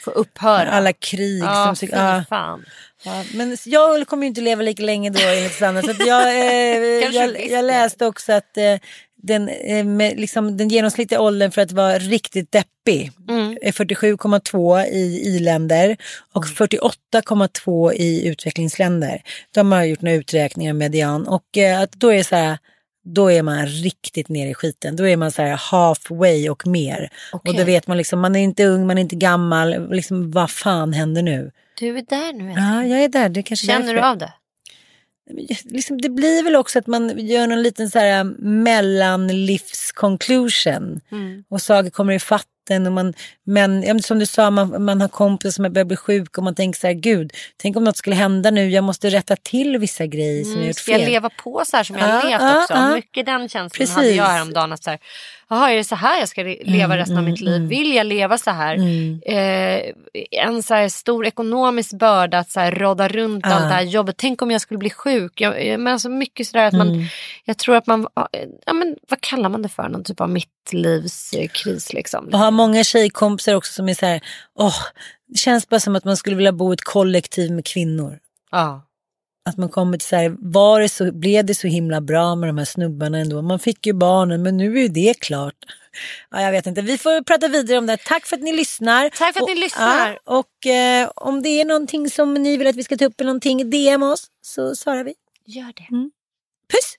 få upphöra. Alla krig ja, som... fy ja. fan. Ja, men jag kommer ju inte leva lika länge då enligt Sanna. Så jag, eh, jag, jag läste också att eh, den, eh, med, liksom, den genomsnittliga åldern för att vara riktigt deppig Mm. är 47,2 i i-länder och 48,2 i utvecklingsländer. De har gjort några uträkningar median och eh, att då är det så här då är man riktigt nere i skiten. Då är man så här halfway och mer. Okej. Och då vet man liksom, man är inte ung, man är inte gammal. Liksom, vad fan händer nu? Du är där nu. Ja, jag är där. Det kanske Känner därför. du av det? Liksom, det blir väl också att man gör någon liten så här mellanlivsconclusion. Mm. Och saker kommer i fatten. Och man, men som du sa, man, man har kompisar som börjar bli sjuka och man tänker så här, gud, tänk om något skulle hända nu. Jag måste rätta till vissa grejer som jag Mm, gjort ska jag fel. leva på så här som jag har Ja, levt också? ja. Mycket den känslan Precis. hade jag häromdagen. Att så här, Jaha, är det så här jag ska leva Mm, resten av mm, mitt liv? mm. Vill jag leva så här? Mm. Eh, en så här stor ekonomisk börda att så här rodda runt Ja. allt det här jobbet. Tänk om jag skulle bli sjuk. Jag, jag- men alltså mycket sådär att man, Mm. jag tror att man, ja men vad kallar man det för? Någon typ av mittlivskris liksom. Och har många tjejkompisar också som är så här, åh, det känns bara som att man skulle vilja bo i ett kollektiv med kvinnor. Ja. Att man kommer till så här, var det så, blev det så himla bra med de här snubbarna ändå? Man fick ju barnen men nu är ju det klart. Ja, jag vet inte, vi får prata vidare om det. Tack för att ni lyssnar. Tack för att och, ni lyssnar. Ja, och eh, om det är någonting som ni vill att vi ska ta upp eller någonting, DM oss så svarar vi. Gör det. Mm. Puss!